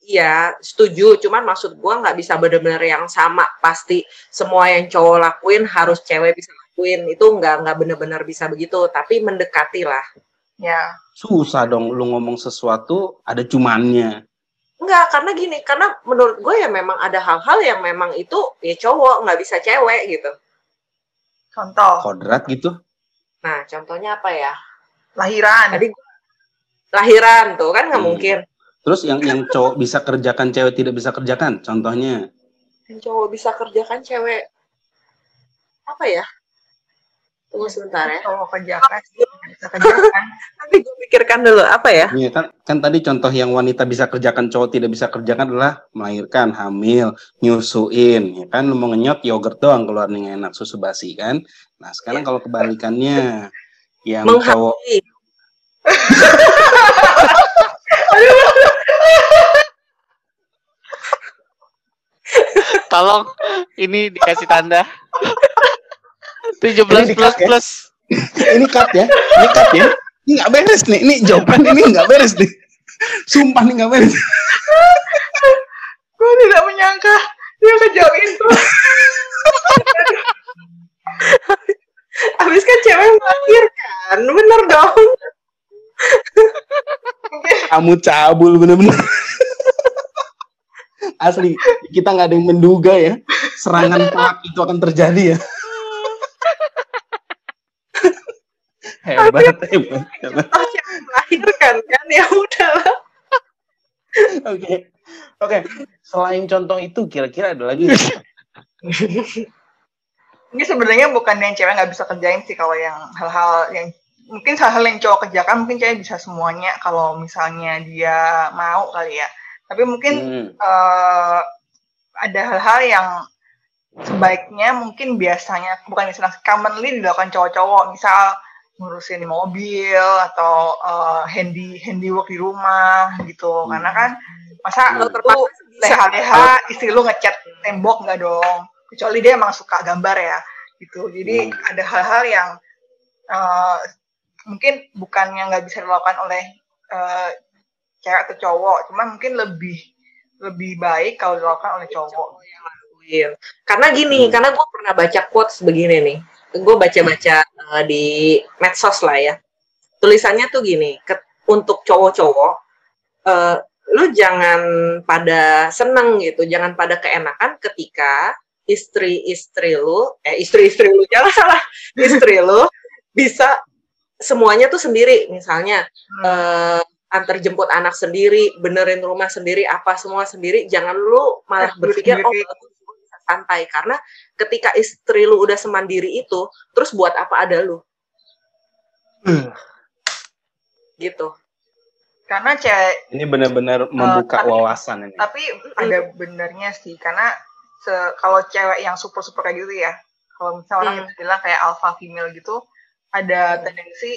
Iya, setuju. Cuman maksud gua nggak bisa benar-benar yang sama. Pasti semua yang cowok lakuin harus cewek bisa lakuin. Itu nggak nggak benar-benar bisa begitu. Tapi mendekati lah. Ya. Susah dong lu ngomong sesuatu ada cumannya. Enggak, karena gini, karena menurut gue ya memang ada hal-hal yang memang itu ya cowok nggak bisa cewek gitu. Contoh. Kodrat gitu. Nah, contohnya apa ya? Lahiran. Tadi lahiran tuh kan nggak hmm. mungkin. Terus yang yang cowok bisa kerjakan cewek tidak bisa kerjakan, contohnya? Yang cowok bisa kerjakan cewek apa ya? Tunggu sebentar ya. Kalau kerjakan, bisa kerjakan. Nanti gue pikirkan dulu apa ya? Iya kan, kan tadi contoh yang wanita bisa kerjakan, cowok tidak bisa kerjakan adalah melahirkan, hamil, nyusuin, ya kan? Lu mau ngenyot yogurt doang keluar nih enak susu basi kan? Nah sekarang ya. kalau kebalikannya, yang cowok. Tolong ini dikasih tanda. 17 plus ya. plus. ini cut ya. Ini cut ya. Ini nggak beres nih. Ini jawaban ini nggak beres nih. Sumpah nih nggak beres. Gue tidak menyangka dia kejauh itu. Habis kan cewek melahirkan, bener dong. Kamu cabul bener-bener. Asli, kita nggak ada yang menduga ya serangan telak itu akan terjadi ya. Hebat. hebat, hebat. yang melahirkan kan? Ya udah oke. Oke. Selain contoh itu kira-kira ada lagi ini sebenarnya bukan yang cewek nggak bisa kerjain sih kalau yang hal-hal yang mungkin hal-hal yang cowok kerjakan mungkin cewek bisa semuanya kalau misalnya dia mau kali ya. Tapi mungkin hmm. uh, ada hal-hal yang sebaiknya mungkin biasanya bukan misalnya commonly dilakukan cowok-cowok. Misal ngurusin mobil atau uh, handy handywork di rumah gitu hmm. karena kan masa hmm. lu leha-leha istri lu ngecat tembok nggak dong kecuali dia emang suka gambar ya gitu jadi hmm. ada hal-hal yang uh, mungkin bukannya nggak bisa dilakukan oleh uh, cewek atau cowok cuman mungkin lebih lebih baik kalau dilakukan oleh cowok. Iya. Karena gini, Hmm. karena gue pernah baca quotes begini nih. Gue baca-baca eh, di medsos lah ya. Tulisannya tuh gini, ke- untuk cowok-cowok, eh, lu jangan pada seneng gitu, jangan pada keenakan ketika istri-istri lu, eh istri-istri lu, jangan salah, istri lu bisa semuanya tuh sendiri. Misalnya, Hmm. eh, antar jemput anak sendiri, benerin rumah sendiri, apa semua sendiri. Jangan lu malah berpikir oh santai karena ketika istri lu udah semandiri itu, terus buat apa ada lu? Gitu. Karena cewek Ini benar-benar membuka tapi- wawasan ini. tapi ada benernya sih karena se- kalau cewek yang super super kayak gitu ya kalau misalnya orang Hmm. bilang kayak alpha female gitu ada Hmm. tendensi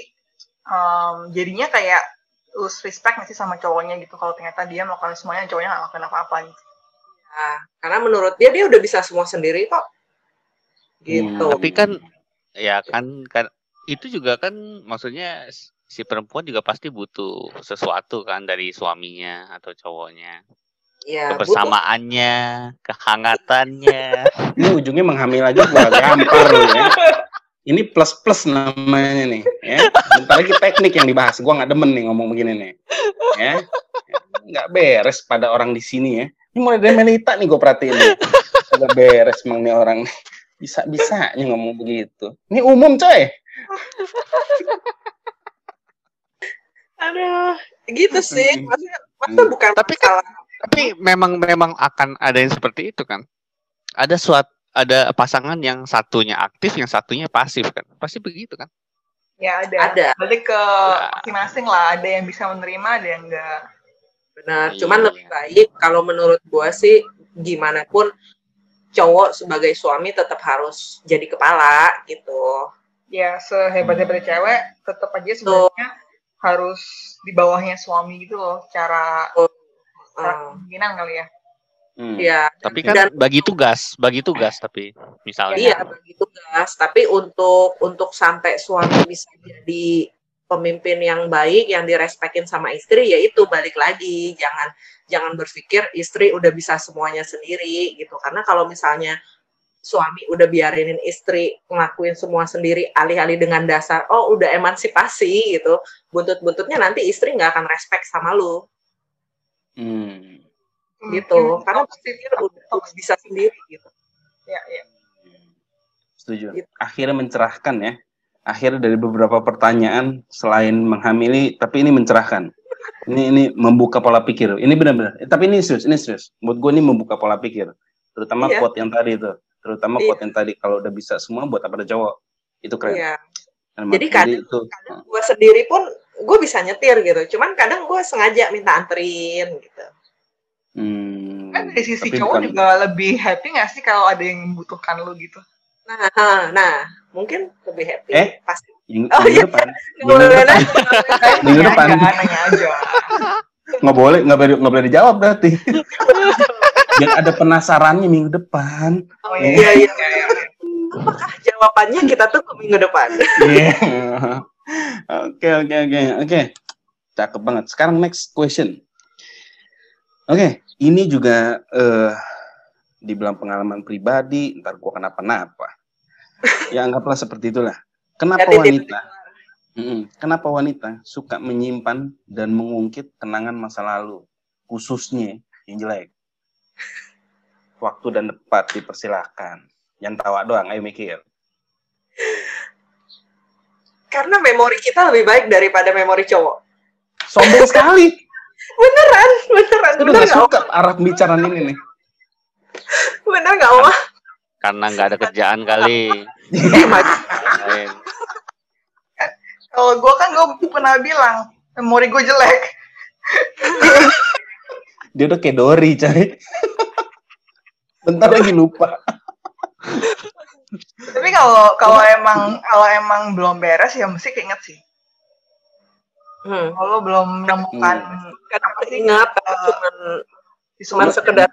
um, jadinya kayak lose respect nggak sih sama cowoknya gitu kalau ternyata dia melakukan semuanya cowoknya nggak melakukan apa-apa gitu. Nah, karena menurut dia dia udah bisa semua sendiri kok. Gitu. Hmm. Tapi kan ya kan kan itu juga kan maksudnya si perempuan juga pasti butuh sesuatu kan dari suaminya atau cowoknya. ya, butuh- Kebersamaannya, kehangatannya. Ini ujungnya menghamil aja gua gampar lu ya. Ini plus plus namanya nih, ya. Bentar lagi teknik yang dibahas. Gua nggak demen nih ngomong begini nih, ya. Nggak beres pada orang di sini ya. Ini mulai dari Melita nih gue perhatiin. Agak beres emang nih orang nih. Bisa-bisanya ngomong begitu. Ini umum coy. Aduh, gitu sih. Hmm. Maksudnya, maksudnya bukan Tapi kan- masalah. Tapi memang memang akan ada yang seperti itu kan. Ada suat ada pasangan yang satunya aktif, yang satunya pasif kan. Pasti begitu kan. ya ada Ada. balik ke Ya. masing-masing lah ada yang bisa menerima ada yang enggak Benar, Iya. cuman lebih baik kalau menurut gua sih gimana pun cowok sebagai suami tetap harus jadi kepala gitu. ya sehebat-hebatnya cewek tetap aja sebenarnya harus di bawahnya suami gitu loh cara cara Hmm, kemungkinan kali ya Hmm. Iya, Tapi kan Dan- bagi tugas, bagi tugas tapi misalnya. iya bagi tugas. Tapi untuk untuk sampai suami bisa jadi pemimpin yang baik, yang direspekin sama istri, ya itu balik lagi. Jangan jangan berpikir istri udah bisa semuanya sendiri gitu. Karena kalau misalnya suami udah biarinin istri ngelakuin semua sendiri alih-alih dengan dasar oh udah emansipasi gitu buntut-buntutnya nanti istri nggak akan respect sama lu Hmm. gitu Mungkin karena pasti dia udah, udah bisa sendiri gitu ya ya Setuju. Gitu. Akhirnya mencerahkan ya. Akhirnya dari beberapa pertanyaan selain menghamili, tapi ini mencerahkan. Ini ini membuka pola pikir. Ini benar-benar. Eh, tapi ini serius, ini serius. Buat gue ini membuka pola pikir. Terutama Iya. quote yang tadi itu. Terutama Iya. quote yang tadi kalau udah bisa semua buat apa ada cowok. Itu keren. Iya. Keren Jadi kadang- itu. kadang gue sendiri pun gue bisa nyetir gitu cuman kadang gue sengaja minta anterin gitu Hmm, kan dari sisi cowok bukan- juga lebih happy nggak sih kalau ada yang membutuhkan lu gitu nah, nah mungkin lebih happy Eh? pasti Minggu, Oh, minggu iya. depan. Nggak Minggu depan. Minggu depan. nanya aja Nggak boleh, nggak boleh, nggak boleh dijawab berarti. Biar ada penasarannya minggu depan. oh iya iya apakah jawabannya kita tunggu minggu depan Iya. Oke oke oke oke. Cakep banget. Sekarang next question. Oke, ini juga eh dibilang pengalaman pribadi, ntar gua kenapa-napa. Ya anggaplah seperti itulah. Kenapa wanita? Kenapa wanita suka menyimpan dan mengungkit kenangan masa lalu, khususnya yang jelek? Waktu dan tempat dipersilahkan. Yang tawa doang, ayo mikir. karena memori kita lebih baik daripada memori cowok Sombong sekali. beneran beneran udah bener gak suka arah pembicaraan ini nih. bener nggak Oma Karena nggak ada kerjaan kali. Lain. kalau gue kan gue pernah bilang memori gue jelek Dia udah kayak Dori, cari. Bentar lagi lupa. tapi kalau kalau emang kalau emang belum beres ya mesti keinget sih hmm. kalau belum menemukan apa sih ingat cuman sumber- sekedar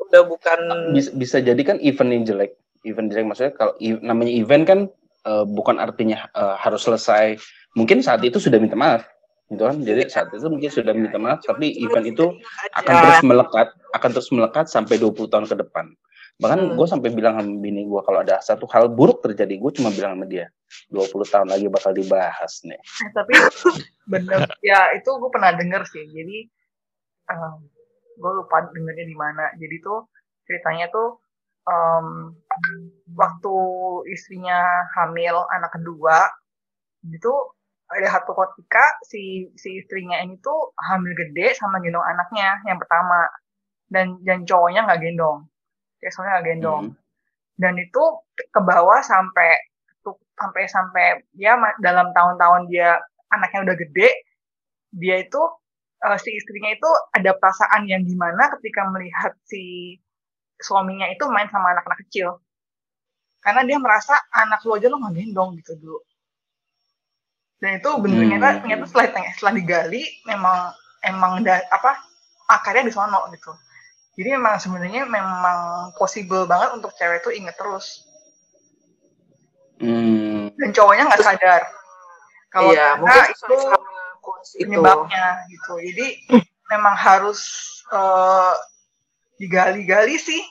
udah bukan Bisa, bisa jadi kan event yang jelek. Event jelek maksudnya kalau namanya event kan eh, bukan artinya eh, harus selesai. Mungkin saat itu sudah minta maaf. gitu kan jadi saat itu mungkin sudah minta maaf tapi event itu akan terus melekat akan terus melekat sampai 20 tahun ke depan bahkan Hmm. gue sampai bilang sama bini gue kalau ada satu hal buruk terjadi gue cuma bilang sama dia 20 tahun lagi bakal dibahas nih Eh, tapi bener ya itu gue pernah denger sih jadi gue lupa dengernya di mana. Jadi tuh ceritanya tuh em, waktu istrinya hamil anak kedua itu ada satu ketika si si istrinya ini tuh hamil gede sama gendong anaknya yang pertama. Dan dan cowoknya nggak gendong. Cowoknya nggak gendong. Hmm. dan itu ke bawah sampai tuh sampai sampai dia ma- dalam tahun-tahun dia anaknya udah gede dia itu eh, si istrinya itu ada perasaan yang gimana ketika melihat si suaminya itu main sama anak-anak kecil. Karena dia merasa anak lu aja lo nggak gendong gitu dulu. Dan itu bener Hmm. ternyata ternyata setelah setelah digali memang emang da, apa akarnya di sono gitu. Jadi memang sebenarnya memang possible banget untuk cewek itu inget terus. Hmm. dan cowoknya nggak sadar. Kalau iya, mungkin itu penyebabnya gitu. Jadi memang harus eh, digali-gali sih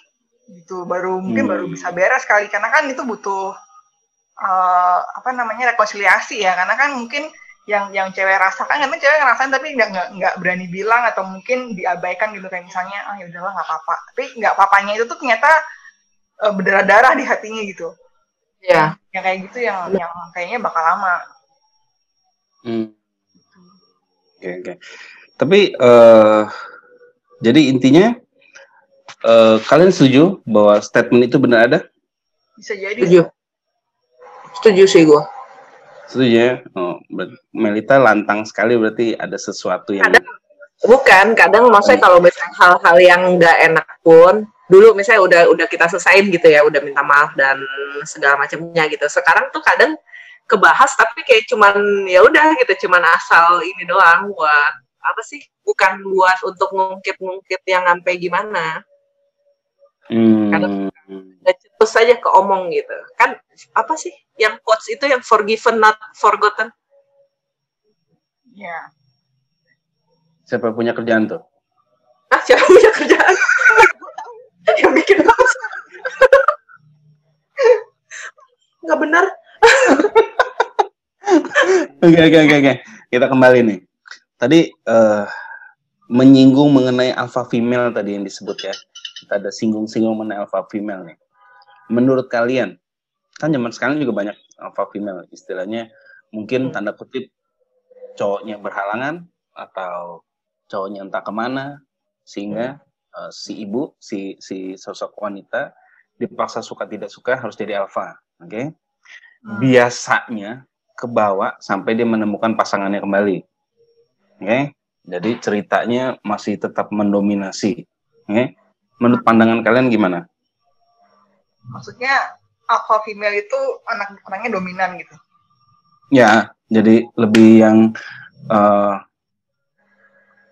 gitu. Baru mungkin Hmm. baru bisa beres kali. Karena kan itu butuh eh, apa namanya rekonsiliasi ya. Karena kan mungkin yang yang cewek rasakan kan cewek ngerasain tapi nggak nggak berani bilang atau mungkin diabaikan gitu. Kayak misalnya ah ya udahlah nggak apa-apa. Tapi nggak papanya itu tuh ternyata eh, berdarah-darah di hatinya gitu. Iya. yang kayak gitu yang yang kayaknya bakal lama. Hmm. Oke oke. Tapi eh jadi intinya eh kalian setuju bahwa statement itu benar ada? bisa jadi Setuju. Setuju sih gue. Setuju ya? Oh, Melita lantang sekali berarti ada sesuatu yang Ada. Bukan, kadang maksudnya kalau misalnya hal-hal yang nggak enak pun, dulu misalnya udah udah kita selesaiin gitu ya, udah minta maaf dan segala macamnya gitu. Sekarang tuh kadang kebahas tapi kayak cuman ya udah gitu, cuman asal ini doang buat apa sih? Bukan buat untuk ngungkit-ngungkit yang sampai gimana. Hmm. Udah terus saja ke omong gitu. Kan apa sih? Yang quotes itu yang forgiven not forgotten. ya Siapa punya kerjaan tuh? Ah, siapa punya kerjaan? yang bikin. Nggak benar. Oke oke oke oke. Kita kembali nih. Tadi eh menyinggung mengenai alpha female tadi yang disebut ya. Kita ada singgung-singgung mengenai alpha female nih. Menurut kalian, kan zaman sekarang juga banyak alpha female istilahnya mungkin Hmm. tanda kutip cowoknya berhalangan atau cowoknya entah ke mana sehingga eh, si ibu si si sosok wanita dipaksa suka tidak suka harus jadi alpha, oke? Hmm. Biasanya kebawa sampai dia menemukan pasangannya kembali. Oke. Jadi ceritanya masih tetap mendominasi. Oke. Menurut pandangan kalian gimana? maksudnya alpha female itu anak anaknya dominan gitu Ya, jadi lebih yang eh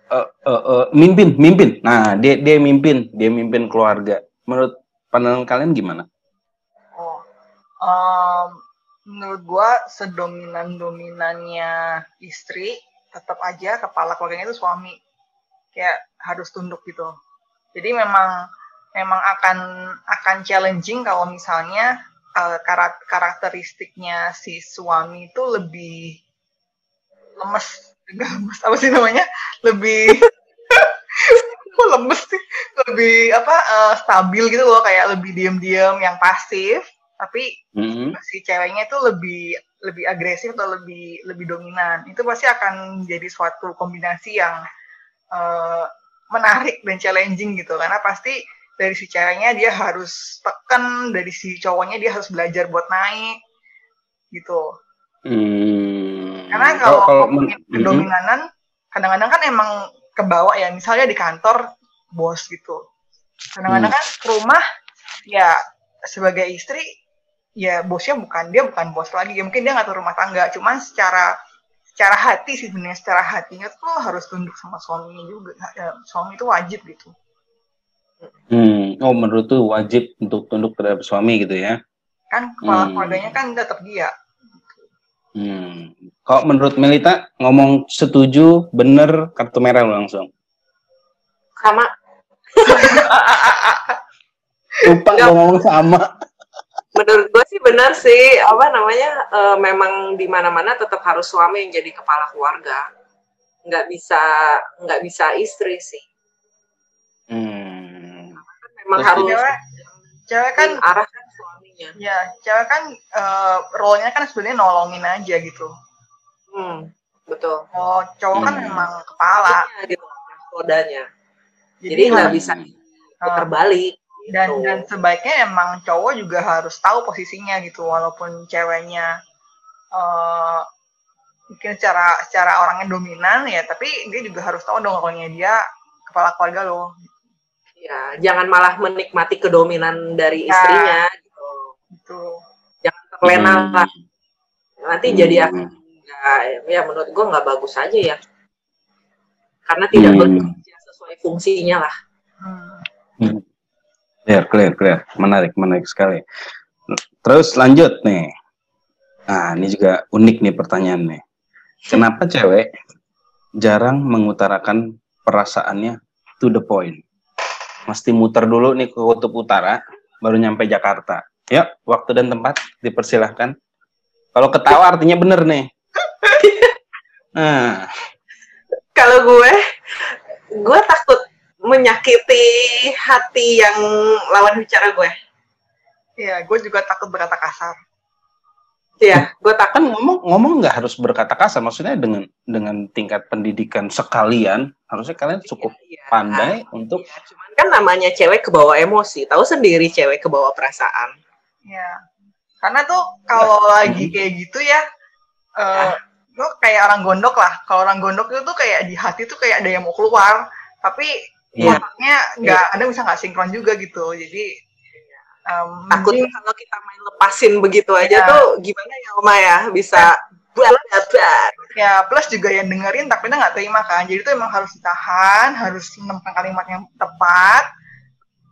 eh, eh, eh, mimpin, mimpin. Nah, dia dia mimpin, dia mimpin keluarga. Menurut pandangan kalian gimana? oh em, menurut gua sedominan dominannya istri tetap aja kepala keluarganya itu suami. Kayak harus tunduk gitu. Jadi memang memang akan akan challenging kalau misalnya karak- karakteristiknya si suami itu lebih lemes. Lemes apa sih namanya? Lebih lemes sih? Lebih apa eh, stabil gitu loh. Kayak lebih diem-diem yang pasif tapi Mhm. si ceweknya itu lebih lebih agresif atau lebih lebih dominan. Itu pasti akan jadi suatu kombinasi yang eh, menarik dan challenging gitu. Karena pasti dari si ceweknya dia harus tekan dari si cowoknya dia harus belajar buat naik gitu. Hmm. karena kalau, ngomongin men- kedominanan kadang-kadang kan emang kebawa ya. Misalnya di kantor bos gitu. Kadang-kadang kan ke rumah ya sebagai istri ya bosnya bukan dia bukan bos lagi ya mungkin dia ngatur rumah tangga cuman secara secara hati sih sebenarnya secara hatinya tuh harus tunduk sama suaminya juga Ya, suami itu wajib gitu Hmm. Oh, menurut tuh wajib untuk tunduk terhadap suami gitu ya? kan kepala Hmm. keluarganya kan tetap dia Hmm. Kalau menurut Melita ngomong setuju, bener kartu merah langsung. Sama Lupa Enggak. ngomong sama. Menurut gue sih benar sih. Apa namanya eh, memang di mana-mana tetap harus suami yang jadi kepala keluarga. Nggak bisa nggak bisa istri sih. Hmm. memang Terus harus cewek cewek kan arahkan suaminya. Ya cewek kan eh, role-nya kan sebenarnya nolongin aja gitu. Hmm, betul. Oh cowok kan Hmm. memang kepala. Iya, gitu kodanya. Jadi nggak harus- bisa eh, terbalik dan dan sebaiknya emang cowok juga harus tahu posisinya gitu walaupun ceweknya eh mungkin secara secara orangnya dominan ya tapi dia juga harus tahu dong kalau dia kepala keluarga loh ya jangan malah menikmati kedominan dari Ya. istrinya gitu gitu jangan terlena Hmm. lah nanti Hmm. jadi akan ya, ya menurut gua nggak bagus aja ya karena tidak Hmm. bekerja sesuai fungsinya lah Hmm. Clear, clear, clear. Menarik, menarik sekali. Terus lanjut nih. Nah, ini juga unik nih pertanyaan nih. Kenapa cewek jarang mengutarakan perasaannya to the point? Mesti muter dulu nih ke kutub utara, baru nyampe Jakarta. Yuk, waktu dan tempat dipersilahkan. Kalau ketawa artinya bener nih. Nah, kalau gue gue takut menyakiti hati yang lawan bicara gue Iya, gue juga takut berkata kasar. ya gue takut kan ngomong ngomong nggak harus berkata kasar maksudnya dengan dengan tingkat pendidikan sekalian harusnya kalian cukup Iya, pandai untuk iya. cuman kan namanya cewek kebawa emosi tahu sendiri cewek kebawa perasaan Iya. Karena tuh kalau lagi kayak gitu ya, eh lo kayak orang gondok lah. Kalau orang gondok itu tuh kayak di hati tuh kayak ada yang mau keluar, tapi Iya. otaknya nggak ada bisa nggak sinkron juga gitu. Jadi em, takut mending- kalau kita main lepasin begitu aja Iya. tuh gimana ya Oma ya bisa buat dapat ya plus juga yang dengerin takutnya nggak terima kan. Jadi itu emang harus ditahan, harus menemukan kalimat yang tepat.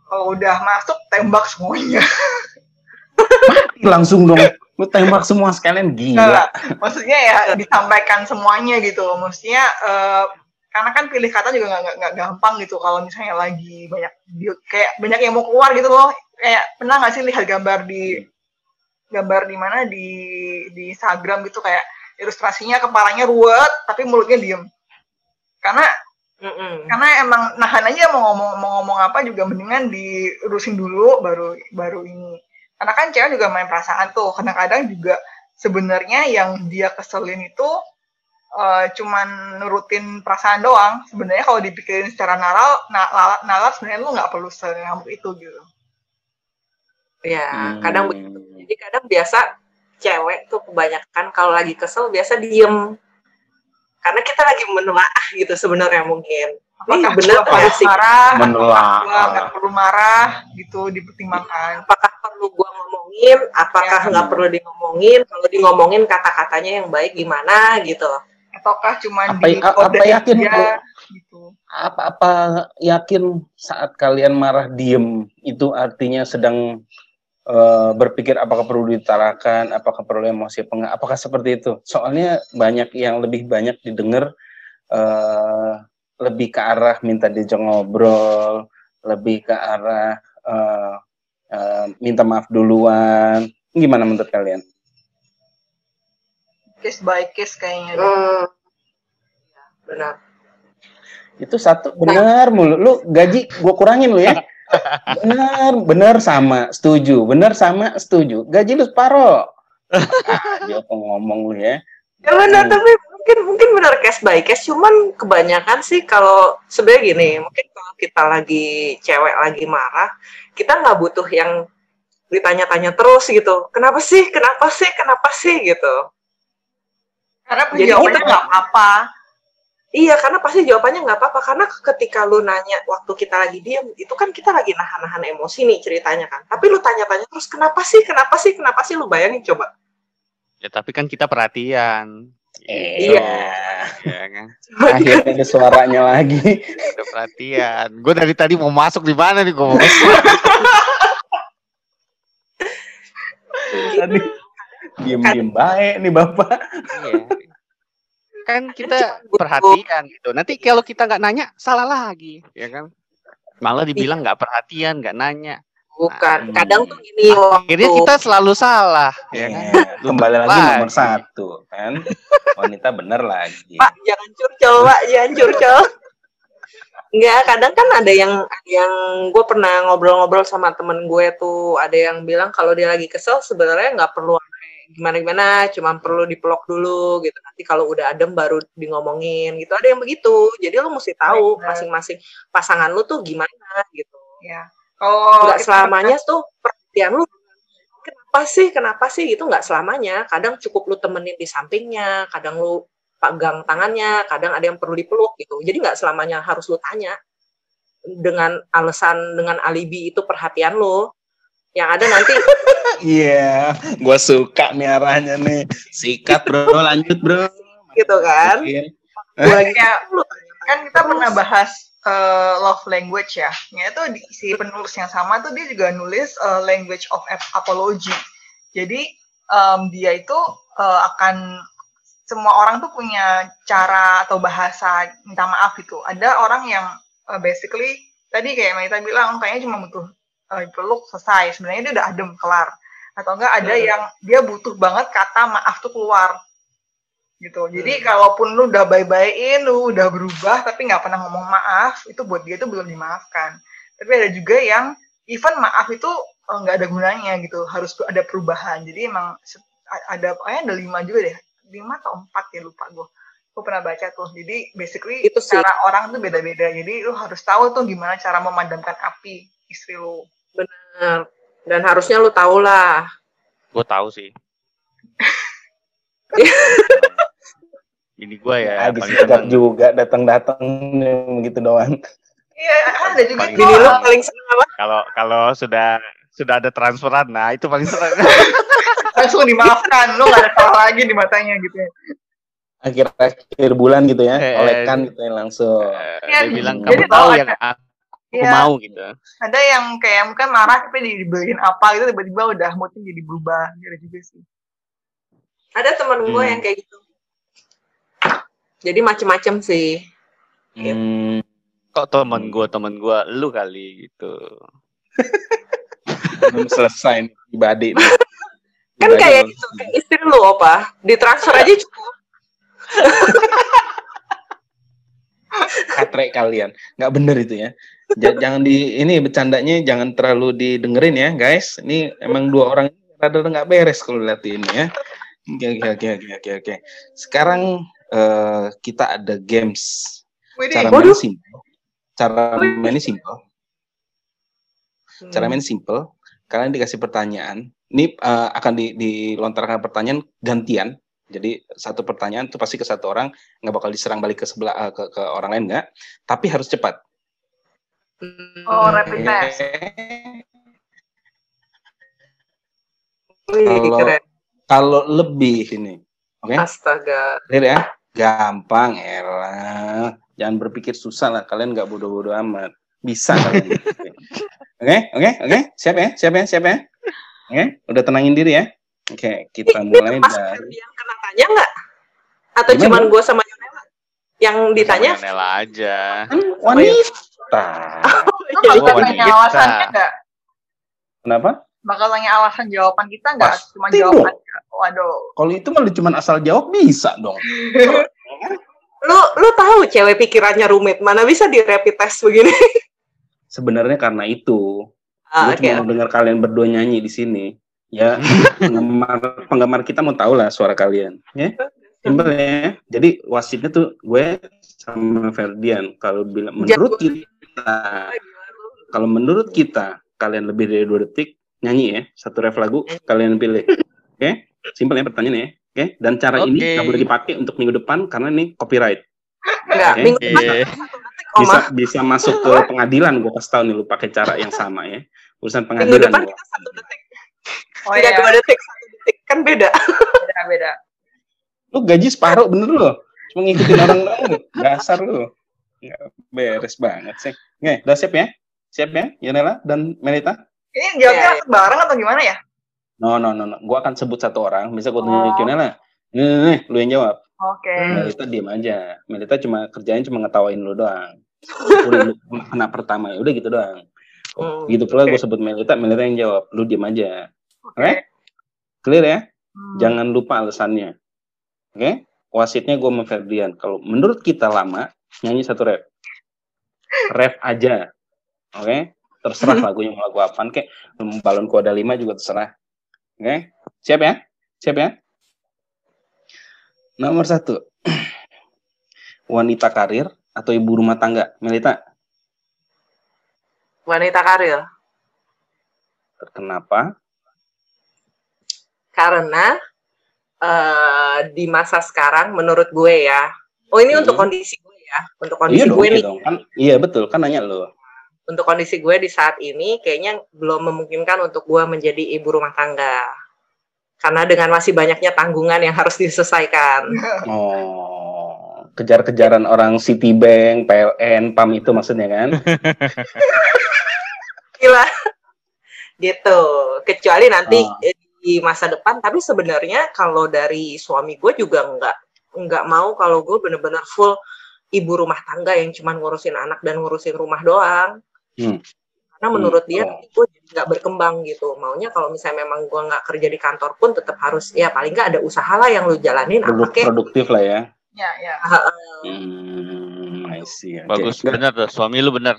Kalau udah masuk tembak semuanya. langsung dong lu tembak semua sekalian gila maksudnya ya disampaikan semuanya gitu maksudnya eh, karena kan pilih kata juga nggak nggak gampang gitu kalau misalnya lagi banyak kayak banyak yang mau keluar gitu loh. Kayak pernah nggak sih lihat gambar di gambar di mana? Di di Instagram gitu kayak ilustrasinya kepalanya ruwet tapi mulutnya diem. Karena Mm-mm. karena emang nahan aja mau ngomong mau ngomong apa juga mendingan diurusin dulu baru baru ini. Karena kan cewek juga main perasaan tuh. Kadang-kadang juga sebenarnya yang dia keselin itu eh, cuman nurutin perasaan doang. Sebenarnya kalau dipikirin secara nalar na- nalar, nalar sebenarnya lu nggak perlu sengamuk itu gitu. Ya Hmm. kadang begitu jadi kadang biasa cewek tuh kebanyakan kalau lagi kesel biasa diem. Karena kita lagi menelaah gitu sebenarnya mungkin. Apakah bener harus nggak sih? marah? Menelaah. Nggak perlu marah gitu dipertimbangkan? Apakah perlu gua ngomongin? Apakah Ya. nggak perlu di ngomongin? Kalau di ngomongin kata-katanya yang baik gimana gitu ataukah cuman Apa- di apa kode yakin, aja, Bu? gitu apa apa yakin saat kalian marah diem itu artinya sedang eh, berpikir apakah perlu diutarakan apakah perlu emosi apa enggak apakah seperti itu soalnya banyak yang lebih banyak didengar eh, lebih ke arah minta diajak ngobrol lebih ke arah eh, eh, minta maaf duluan gimana menurut kalian case by case kayaknya deh. Benar itu satu benar mulu lu gaji gua kurangin lu ya benar benar sama setuju benar sama setuju gaji lu separoh ah, dia ngomong lu ya Ya benar, Hmm. tapi mungkin mungkin benar case by case. Cuman kebanyakan sih kalau sebenarnya gini, mungkin kalau kita lagi cewek lagi marah, kita nggak butuh yang ditanya-tanya terus gitu. Kenapa sih? Kenapa sih? Kenapa sih? Gitu. karena Jadi jawabannya kita- nggak apa Iya, karena pasti jawabannya nggak apa-apa. Karena ketika lu nanya waktu kita lagi diem, itu kan kita lagi nahan-nahan emosi nih ceritanya kan. Tapi lu tanya-tanya terus, kenapa sih? Kenapa sih? Kenapa sih? Lu bayangin coba. Ya tapi kan kita perhatian. Iya. Ya kan. akhirnya ada suaranya lagi Kita perhatian. Gue dari tadi mau masuk di mana nih gue? tadi diem diem baik nih bapak Iya. Kan kita perhatian gitu. Nanti kalau kita nggak nanya salah lagi, ya kan? Malah dibilang nggak perhatian, nggak nanya. Bukan. Nah, Kadang tuh gini Akhirnya kita selalu salah, ya kan? Iya, kembali lagi Lagi. nomor satu kan wanita bener lagi Pak, jangan curcol, Pak, jangan curcol. Enggak, kadang kan ada yang ada yang gue pernah ngobrol-ngobrol sama temen gue tuh, ada yang bilang kalau dia lagi kesel sebenarnya nggak perlu gimana-gimana, cuma perlu dipeluk dulu gitu. Nanti kalau udah adem baru di ngomongin gitu. Ada yang begitu. Jadi lu mesti tahu masing-masing pasangan lu tuh gimana gitu. Ya. Kalau Nggak selamanya tuh perhatian lu kenapa sih kenapa sih itu nggak selamanya kadang cukup lu temenin di sampingnya kadang lu pegang tangannya kadang ada yang perlu dipeluk gitu jadi nggak selamanya harus lu tanya dengan alasan dengan alibi itu perhatian lu yang ada nanti iya gua suka nih arahnya nih sikat bro lanjut bro gitu kan. Gua lagi Ya, kan kita pernah bahas eh, love language ya. Ya itu di, si penulis yang sama tuh dia juga nulis eh, language of ap- apology. Jadi em, dia itu eh, akan semua orang tuh punya cara atau bahasa minta maaf gitu. Ada orang yang eh, basically tadi kayak Maita bilang kayaknya cuma butuh eh, peluk selesai. Sebenarnya dia udah adem kelar. Atau enggak ada Hmm. yang dia butuh banget kata maaf tuh keluar gitu. Jadi Hmm. kalaupun lu udah bye-byein, lu udah berubah tapi nggak pernah ngomong maaf, itu buat dia tuh belum dimaafkan. Tapi ada juga yang even maaf itu eh, nggak ada gunanya gitu, harus ada perubahan. Jadi emang ada kayaknya ada lima juga deh, lima atau empat ya lupa gue. Gue pernah baca tuh. Jadi basically Itu sih. cara orang tuh beda-beda. Jadi lu harus tahu tuh gimana cara memadamkan api istri lu. Bener. dan harusnya lu tau lah Gue tahu sih. Ini gue ya habis paling seneng. juga datang-datang begitu doang Iya, ada juga Paling tuh. bini lu Oh. paling seneng apa Kalau kalau sudah sudah ada transferan, nah itu paling seneng. langsung dimaafkan, lu nggak ada salah lagi di matanya gitu ya. akhir-akhir bulan gitu ya Eh, olekan gitu ya langsung Eh, Iya, dia bilang kamu tahu yang aku Iya. mau gitu. ada yang kayak mungkin marah tapi dibeliin apa gitu tiba-tiba udah moodnya jadi berubah. Gitu juga sih. Ada teman gue Hmm. yang kayak gitu. Jadi macem-macem sih. Hmm, Kok temen gue temen gue lu kali gitu. belum selesai nih pribadi nih. kan kayak gitu kayak istri lu apa? Ditransfer aja cukup. Katre kalian. Nggak bener itu ya jangan di ini bercandanya jangan terlalu didengerin ya guys. Ini emang dua orang rada nggak beres kalau lihat ini ya. Oke oke oke oke oke oke. Sekarang eh, kita ada games. Cara main simple. Cara mainnya simple. Cara main simple. Kalian dikasih pertanyaan. Ini eh, akan di, dilontarkan pertanyaan gantian. Jadi satu pertanyaan itu pasti ke satu orang. Nggak bakal diserang balik ke sebelah eh, ke, ke orang lain nggak. Tapi harus cepat. Oh, rapid test. Wih, Kalau- keren. kalau lebih ini oke Astaga. Clear ya gampang elah jangan berpikir susah lah kalian nggak bodoh-bodoh amat bisa kalian oke oke oke siap ya siap ya siap ya oke udah tenangin diri ya oke kita mulai Mas dari yang kena tanya nggak? Atau Gimana? cuman gue sama Yonela? Yang ditanya? Sama Nela aja. kan wanita Lu Jadi bakal Oh, tanya wanita. alasannya nggak? kenapa Bakal tanya alasan jawaban kita nggak? Pasti Cuma jawaban. Waduh. kalau itu malah cuma asal jawab bisa dong lu lu tahu cewek pikirannya rumit mana bisa di rapid test begini? sebenarnya karena itu Ah, gue Oke. cuma mau dengar kalian berdua nyanyi di sini ya penggemar penggemar kita mau tahu lah suara kalian ya Simple ya jadi wasitnya tuh gue sama Ferdian kalau bilang menurut kita kalau menurut kita kalian lebih dari dua detik nyanyi ya satu ref lagu kalian pilih oke simple ya pertanyaannya ya oke dan cara ini Oke. nggak boleh dipakai untuk minggu depan karena ini copyright Enggak, Oke. minggu depan Iya. satu detik, Oma. bisa bisa masuk ke pengadilan gue kasih tahu nih lu pakai cara yang sama ya urusan Minggu pengadilan depan gua. kita satu detik. Oh Tidak iya, dua detik, satu detik. Kan beda. beda beda. lu gaji separuh bener lo cuma ngikutin orang lain dasar lu nggak beres banget sih oke udah siap ya siap ya Yanela dan Melita Ini jawabnya Iya, langsung bareng atau gimana ya? no no no no gua akan sebut satu orang bisa gua Oh. tunjukin Yanela nih, nih, nih, lu yang jawab Oke. Melita diem aja. Melita cuma kerjanya cuma ngetawain lu doang. Udah lu kena pertama ya, udah gitu doang. Hmm. Gitu pula Oke. gue sebut Melita, Melita yang jawab, lu diem aja. Oke. Oke? Clear ya? Hmm. Jangan lupa alasannya. Oke? Wasitnya gue sama Ferdian. Kalau menurut kita lama, nyanyi satu rap. Rap aja. Oke? Terserah lagunya mau lagu apaan kek. Balon kuada 5 juga terserah. Oke? Siap ya? Siap ya? Nomor satu. Wanita karir atau ibu rumah tangga? Melita, Wanita karir. kenapa? Karena eh, di masa sekarang menurut gue ya. Oh ini Hmm. untuk kondisi gue ya. Untuk Iya kondisi dong, gue iya nih. dong. Kan, iya betul, kan nanya lo. Untuk kondisi gue di saat ini kayaknya belum memungkinkan untuk gue menjadi ibu rumah tangga. Karena dengan masih banyaknya tanggungan yang harus diselesaikan. Oh, kejar-kejaran orang Citibank, PLN, PAM itu maksudnya kan? Gila. gitu. Kecuali nanti Ah. Di masa depan, tapi sebenarnya kalau dari suami gue juga nggak nggak mau kalau gue bener-bener full ibu rumah tangga yang cuma ngurusin anak dan ngurusin rumah doang. Hmm. Karena menurut dia Oh. nanti gue jadi nggak berkembang gitu. Maunya kalau misalnya memang gue nggak kerja di kantor pun tetap harus ya paling nggak ada usaha lah yang lu jalanin Produk, apa kek. produktif lah ya. Ya, ya. Hmm, I see. Bagus, Nggak, bener tuh. Suami lu bener.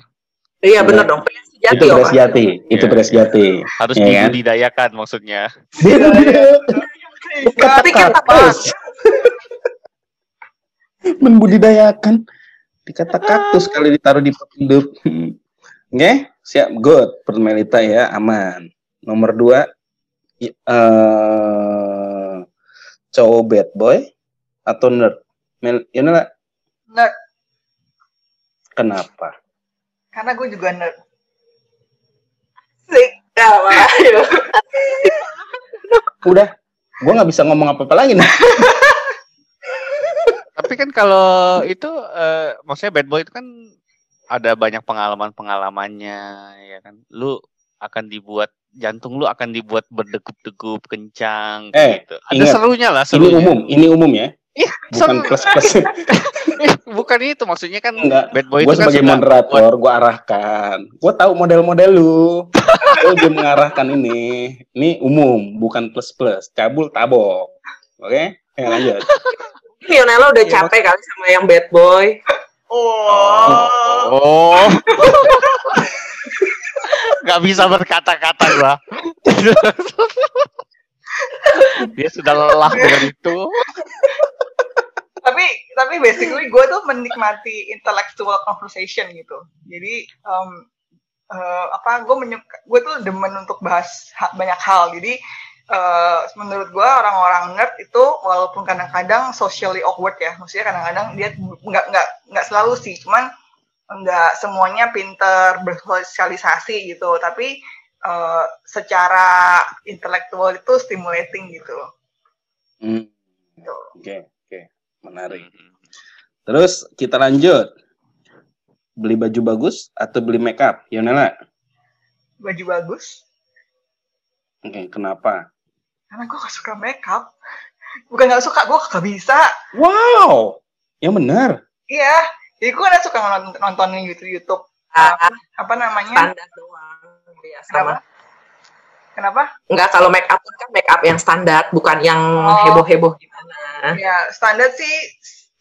Iya bener dong. Pria sejati Itu ya, beres Pak. jati, itu Iya. beres jati. Harus Iya kan? dibudidayakan maksudnya. Tapi kata kaktus. Membudidayakan. Dikata kaktus kali ditaruh di pot hidup. Hmm. Oke, siap. Good. Permelita ya, aman. Nomor dua, eh cowok bad boy atau nerd? Mel, Yonela, Nerd. kenapa? Karena gue juga nerd. Sik. Ya, ayo. Udah, gua nggak bisa ngomong apa-apa lagi nih. Tapi kan kalau itu eh, maksudnya bad boy itu kan ada banyak pengalaman-pengalamannya ya kan. Lu akan dibuat jantung lu akan dibuat berdegup-degup kencang Eh, gitu. Ada ingat, serunya lah Ini serunya. umum, ini umum ya. Iya, Bukan seru. plus-plus. Bukan itu maksudnya kan Enggak. bad boy gue itu kan sebagai suka moderator, gue arahkan. Gue tahu model-model lu. Gue juga mengarahkan ini. Ini umum, bukan plus-plus. Cabul tabok. Oke? Ya, lanjut. Lionel udah Iya. capek kali sama yang bad boy. Oh. Oh. Gak bisa berkata-kata gua. Dia sudah lelah dengan itu. Tapi tapi basically gue tuh menikmati intellectual conversation gitu. Jadi em, eh, apa gue menyuka gue tuh demen untuk bahas ha- banyak hal. Jadi eh, menurut gue orang-orang nerd itu walaupun kadang-kadang socially awkward ya maksudnya kadang-kadang dia nggak nggak nggak selalu sih. Cuman nggak semuanya pinter bersosialisasi gitu. Tapi eh, secara intelektual itu stimulating gitu. Hmm, gitu. Oke, oke. Menarik. Terus kita lanjut. Beli baju bagus atau beli make up? Yonela? baju bagus Oke, kenapa? karena gue gak suka makeup bukan gak suka gue gak bisa Wow! Yang benar. iya jadi gue kan suka nonton nontonin YouTube YouTube Ah, apa namanya standar doang. Ya, sama. kenapa Enggak, kalau make up kan make up yang standar, bukan yang Oh. heboh-heboh gimana. ya standar sih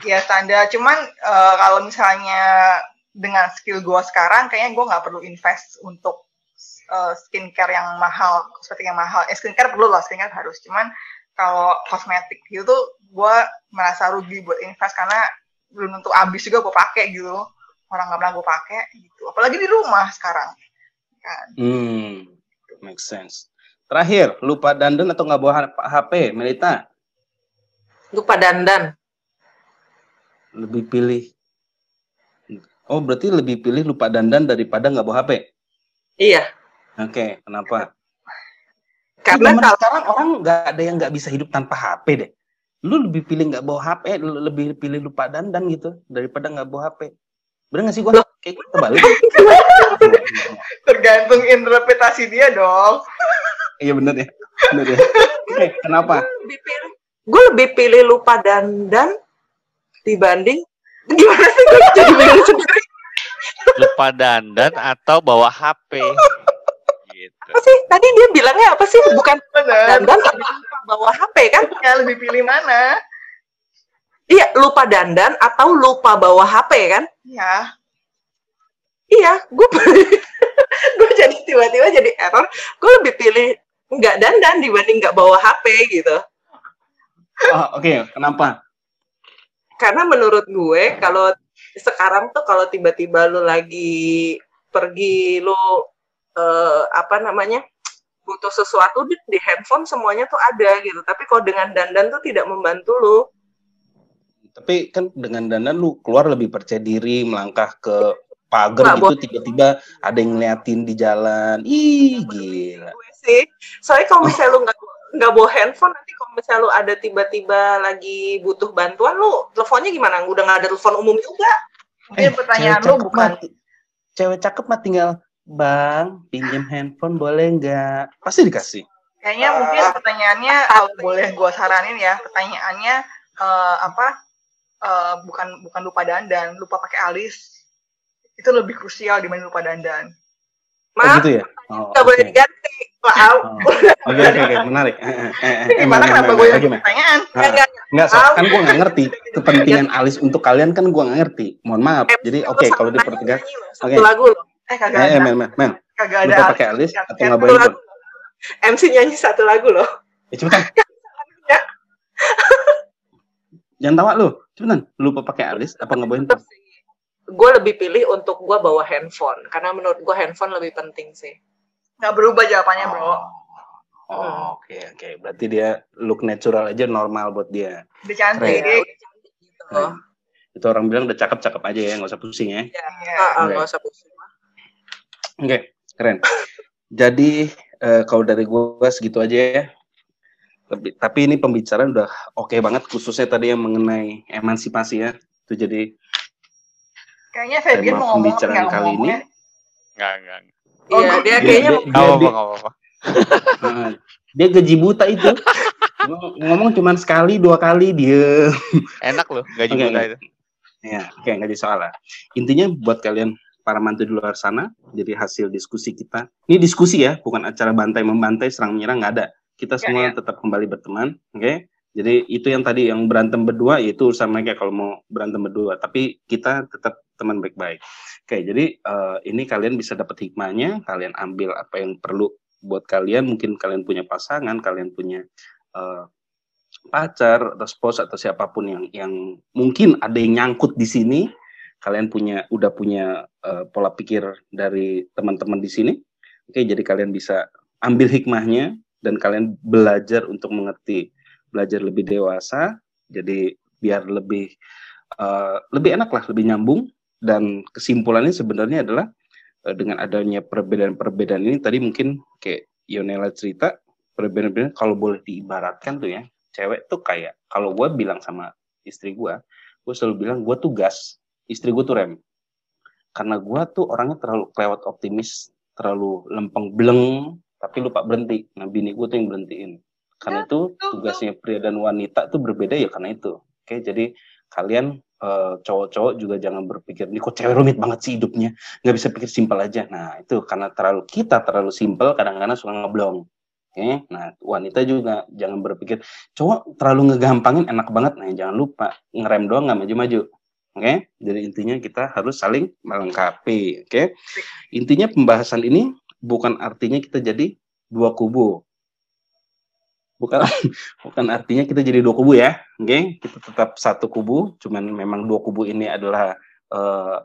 ya standar. Cuman eh, kalau misalnya dengan skill gue sekarang kayaknya gue nggak perlu invest untuk eh, skincare yang mahal kosmetik yang mahal. Eh skincare perlu lah skincare harus. Cuman kalau kosmetik gitu tuh gue merasa rugi buat invest karena belum tentu habis juga gue pakai gitu. Orang nggak pernah gue pakai gitu. Apalagi di rumah sekarang kan. Hmm, make sense. Terakhir, lupa dandan atau nggak bawa HP, Melita? Lupa dandan. Lebih pilih. Oh, berarti lebih pilih lupa dandan daripada nggak bawa HP? Iya, Oke, kenapa? karena kalau sekarang orang nggak ada yang nggak bisa hidup tanpa HP deh. Lu lebih pilih nggak bawa HP, lu lebih pilih lupa dandan gitu daripada nggak bawa HP. Bener nggak sih gua? Loh. Kayak gitu balik. tergantung interpretasi dia dong Iya bener ya. Bener ya. Oke, kenapa? lebih pilih, gue lebih pilih lupa dandan dibanding gimana sih gue jadi bingung sendiri lupa dandan atau bawa HP gitu apa sih tadi dia bilangnya apa sih bukan Benar. dandan tapi lupa bawa HP kan Ya lebih pilih mana? Iya lupa dandan atau lupa bawa HP kan? Ya. iya gue gue jadi tiba-tiba jadi error. Gue lebih pilih nggak dandan dibanding nggak bawa HP gitu. Oh, Oke, kenapa? karena menurut gue kalau sekarang tuh kalau tiba-tiba lu lagi pergi lu eh, apa namanya butuh sesuatu di, di handphone semuanya tuh ada gitu. Tapi kalau dengan dandan tuh tidak membantu lu Tapi kan dengan dandan lu keluar lebih percaya diri, melangkah ke pagar gitu tiba-tiba ada yang ngeliatin di jalan. Ih, gila. gue sih soalnya kalau misalnya lu nggak nggak bawa handphone nanti kalau misalnya lu ada tiba-tiba lagi butuh bantuan lu teleponnya gimana udah nggak ada telepon umum juga Mungkin pertanyaan lu bukan mah, cewek cakep mah tinggal Bang, pinjam handphone boleh nggak? Pasti dikasih. Kayaknya mungkin pertanyaannya kalau boleh gua saranin ya, pertanyaannya eh, apa? Eh, bukan bukan lupa dandan, lupa pakai alis. Itu lebih krusial dibanding lupa dandan. Oh maaf gitu ya? Oh, nggak boleh oke. diganti maaf Oh. Oke, oke, oke, menarik. Eh, eh, eh, eh, Gimana Mel, kenapa gue yang pertanyaan? Ah, Nggak, nggak, Enggak, kan gue nggak ngerti kepentingan alis untuk kalian kan gue nggak ngerti. Mohon maaf. Jadi oke lu kalau dipertegas, Oke. satu lagu loh Eh kagak eh, eh, ada, Mel, Mel, Mel, kagak ada. lupa pakai alis atau nggak boleh MC nyanyi satu lagu loh Ya cepetan. Ya. Jangan tawa lu. Cepetan. Lupa pakai alis apa nggak boleh? gue lebih pilih untuk gue bawa handphone karena menurut gue handphone lebih penting sih Nggak berubah jawabannya bro. Oh, oke oke. Berarti dia look natural aja normal buat dia. Udah Keren. cantik. ya udah cantik gitu Keren. Itu orang bilang udah cakep-cakep aja ya, nggak usah pusing ya. ya Iya. ah, Oke. nggak usah pusing Oke, keren. Jadi eh, kalau dari gue segitu aja ya. Lebih, tapi ini pembicaraan udah oke banget, khususnya tadi yang mengenai emansipasi ya. Itu jadi Kayaknya Fabian tema mau ngomong pembicaraan nggak kali ini. ngomongnya. Enggak, enggak. Oh, iya dia dia- kayaknya dia- Enggak apa-apa, dia- enggak apa-apa. Heeh. dia gaji buta itu. Ngomong- Ngomong cuma sekali dua kali dia. Enak loh, gaji Oke, buta itu. Ya, oke nggak jadi soal lah. Intinya buat kalian para mantu di luar sana, jadi hasil diskusi kita. Ini diskusi ya, bukan acara bantai membantai, serang menyerang nggak ada. Kita Ya, semua tetap kembali berteman, oke? Jadi itu yang tadi yang berantem berdua, itu urusan mereka kalau mau berantem berdua. Tapi kita tetap teman baik-baik. Oke, jadi eh, ini kalian bisa dapat hikmahnya, kalian ambil apa yang perlu buat kalian. Mungkin kalian punya pasangan, kalian punya eh, pacar atau spouse atau siapa pun yang yang mungkin ada yang nyangkut di sini kalian punya udah punya eh, pola pikir dari teman-teman di sini oke jadi kalian bisa ambil hikmahnya dan kalian belajar untuk mengerti belajar lebih dewasa jadi biar lebih eh, lebih enak lah lebih nyambung. Dan kesimpulannya sebenarnya adalah eh, dengan adanya perbedaan-perbedaan ini tadi mungkin kayak Yonela cerita perbedaan-perbedaan kalau boleh diibaratkan tuh ya cewek tuh kayak kalau gue bilang sama istri gue gue selalu bilang gue tuh gas istri gue tuh rem. Karena gue tuh orangnya terlalu kelewat optimis terlalu lempeng bleng tapi lupa berhenti. Nah bini gue tuh yang berhentiin. Karena itu tugasnya pria dan wanita tuh berbeda ya karena itu. Oke jadi kalian eh, cowok-cowok juga jangan berpikir ini kok cewek rumit banget sih hidupnya. Nggak bisa pikir simpel aja. Nah itu karena terlalu kita terlalu simpel kadang-kadang suka ngeblong. Oke, nah wanita juga jangan berpikir cowok terlalu ngegampangin enak banget. Nah jangan lupa ngerem doang nggak maju-maju. Oke, jadi intinya kita harus saling melengkapi. Oke, intinya pembahasan ini bukan artinya kita jadi dua kubu. Bukan bukan artinya kita jadi dua kubu ya. Oke, kita tetap satu kubu. Cuman memang dua kubu ini adalah eh,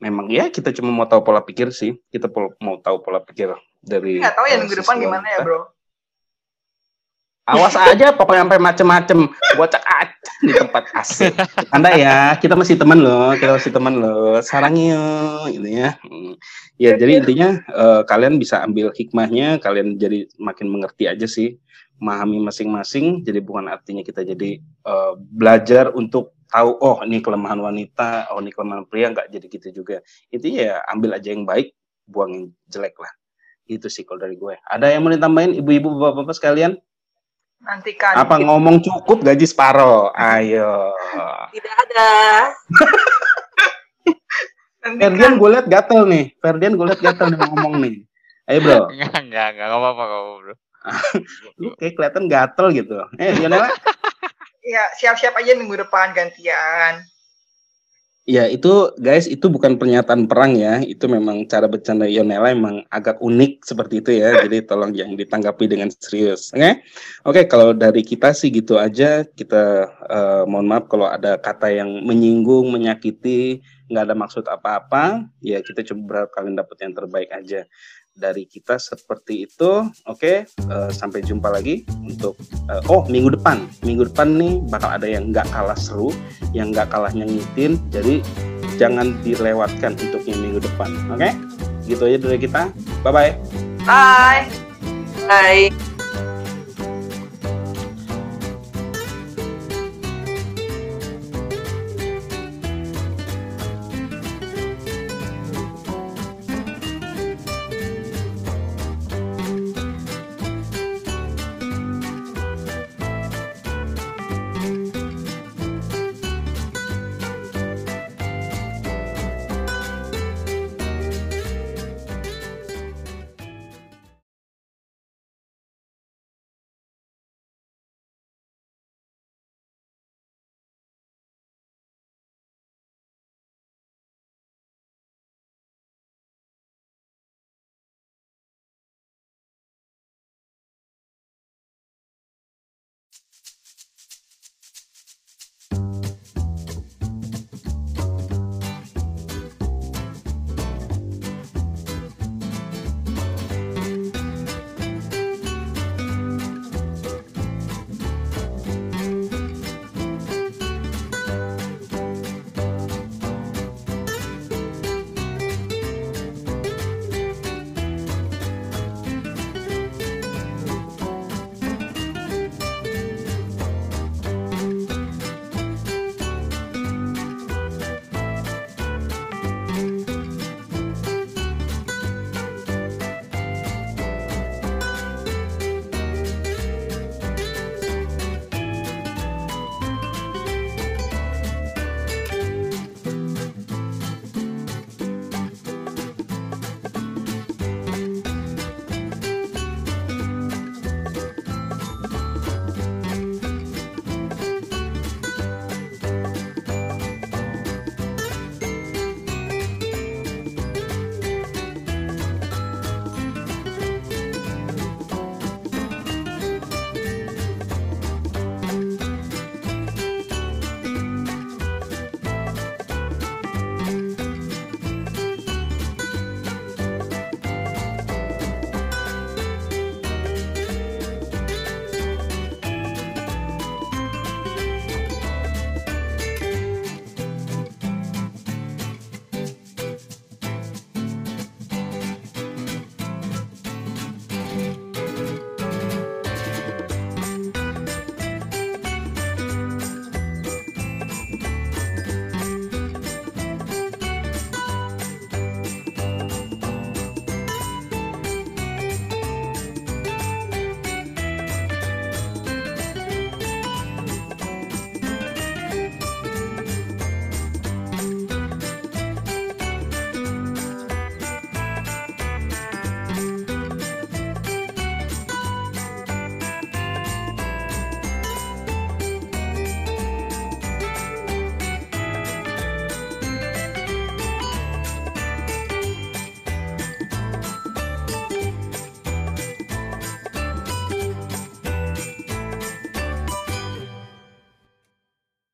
memang ya kita cuma mau tahu pola pikir sih. Kita mau tahu pola pikir dari Nggak tahu ya minggu depan gimana ya bro. Awas aja pokoknya sampai macem-macem bocak aja di tempat asik. Anda ya, kita masih teman loh, kita masih teman loh. Sarang yuk, gitu ya. Hmm. Ya, jadi intinya eh, kalian bisa ambil hikmahnya, kalian jadi makin mengerti aja sih, memahami masing-masing. Jadi bukan artinya kita jadi eh, belajar untuk tahu oh ini kelemahan wanita, oh ini kelemahan pria nggak jadi gitu juga. Intinya ya ambil aja yang baik, buang yang jelek lah. Itu sih kalau dari gue. Ada yang mau ditambahin ibu-ibu bapak-bapak sekalian? Nantikan. Apa ngomong cukup gaji separuh? Ayo. Tidak ada. Ferdian gue liat gatel nih. Ferdian gue liat gatel nih ngomong nih. Ayo bro, Enggak, enggak, enggak, enggak apa-apa, apa-apa, bro. lu kayak kelihatan gatel gitu. Eh, Lionel, Ya, siap-siap aja minggu depan gantian. Ya itu guys itu bukan pernyataan perang ya. Itu memang cara bercanda Yonela emang agak unik seperti itu ya. Jadi tolong jangan ditanggapi dengan serius oke? Oke kalau dari kita sih gitu aja. Kita eh, mohon maaf kalau ada kata yang menyinggung menyakiti nggak ada maksud apa-apa. Ya kita coba berharap kalian dapat yang terbaik aja dari kita seperti itu. Oke eh, sampai jumpa lagi untuk eh, oh minggu depan. Minggu depan nih bakal ada yang nggak kalah seru yang nggak kalah nyengitin jadi jangan dilewatkan untuk yang minggu depan. Oke? Gitu aja dari kita. Bye bye Bye. Bye.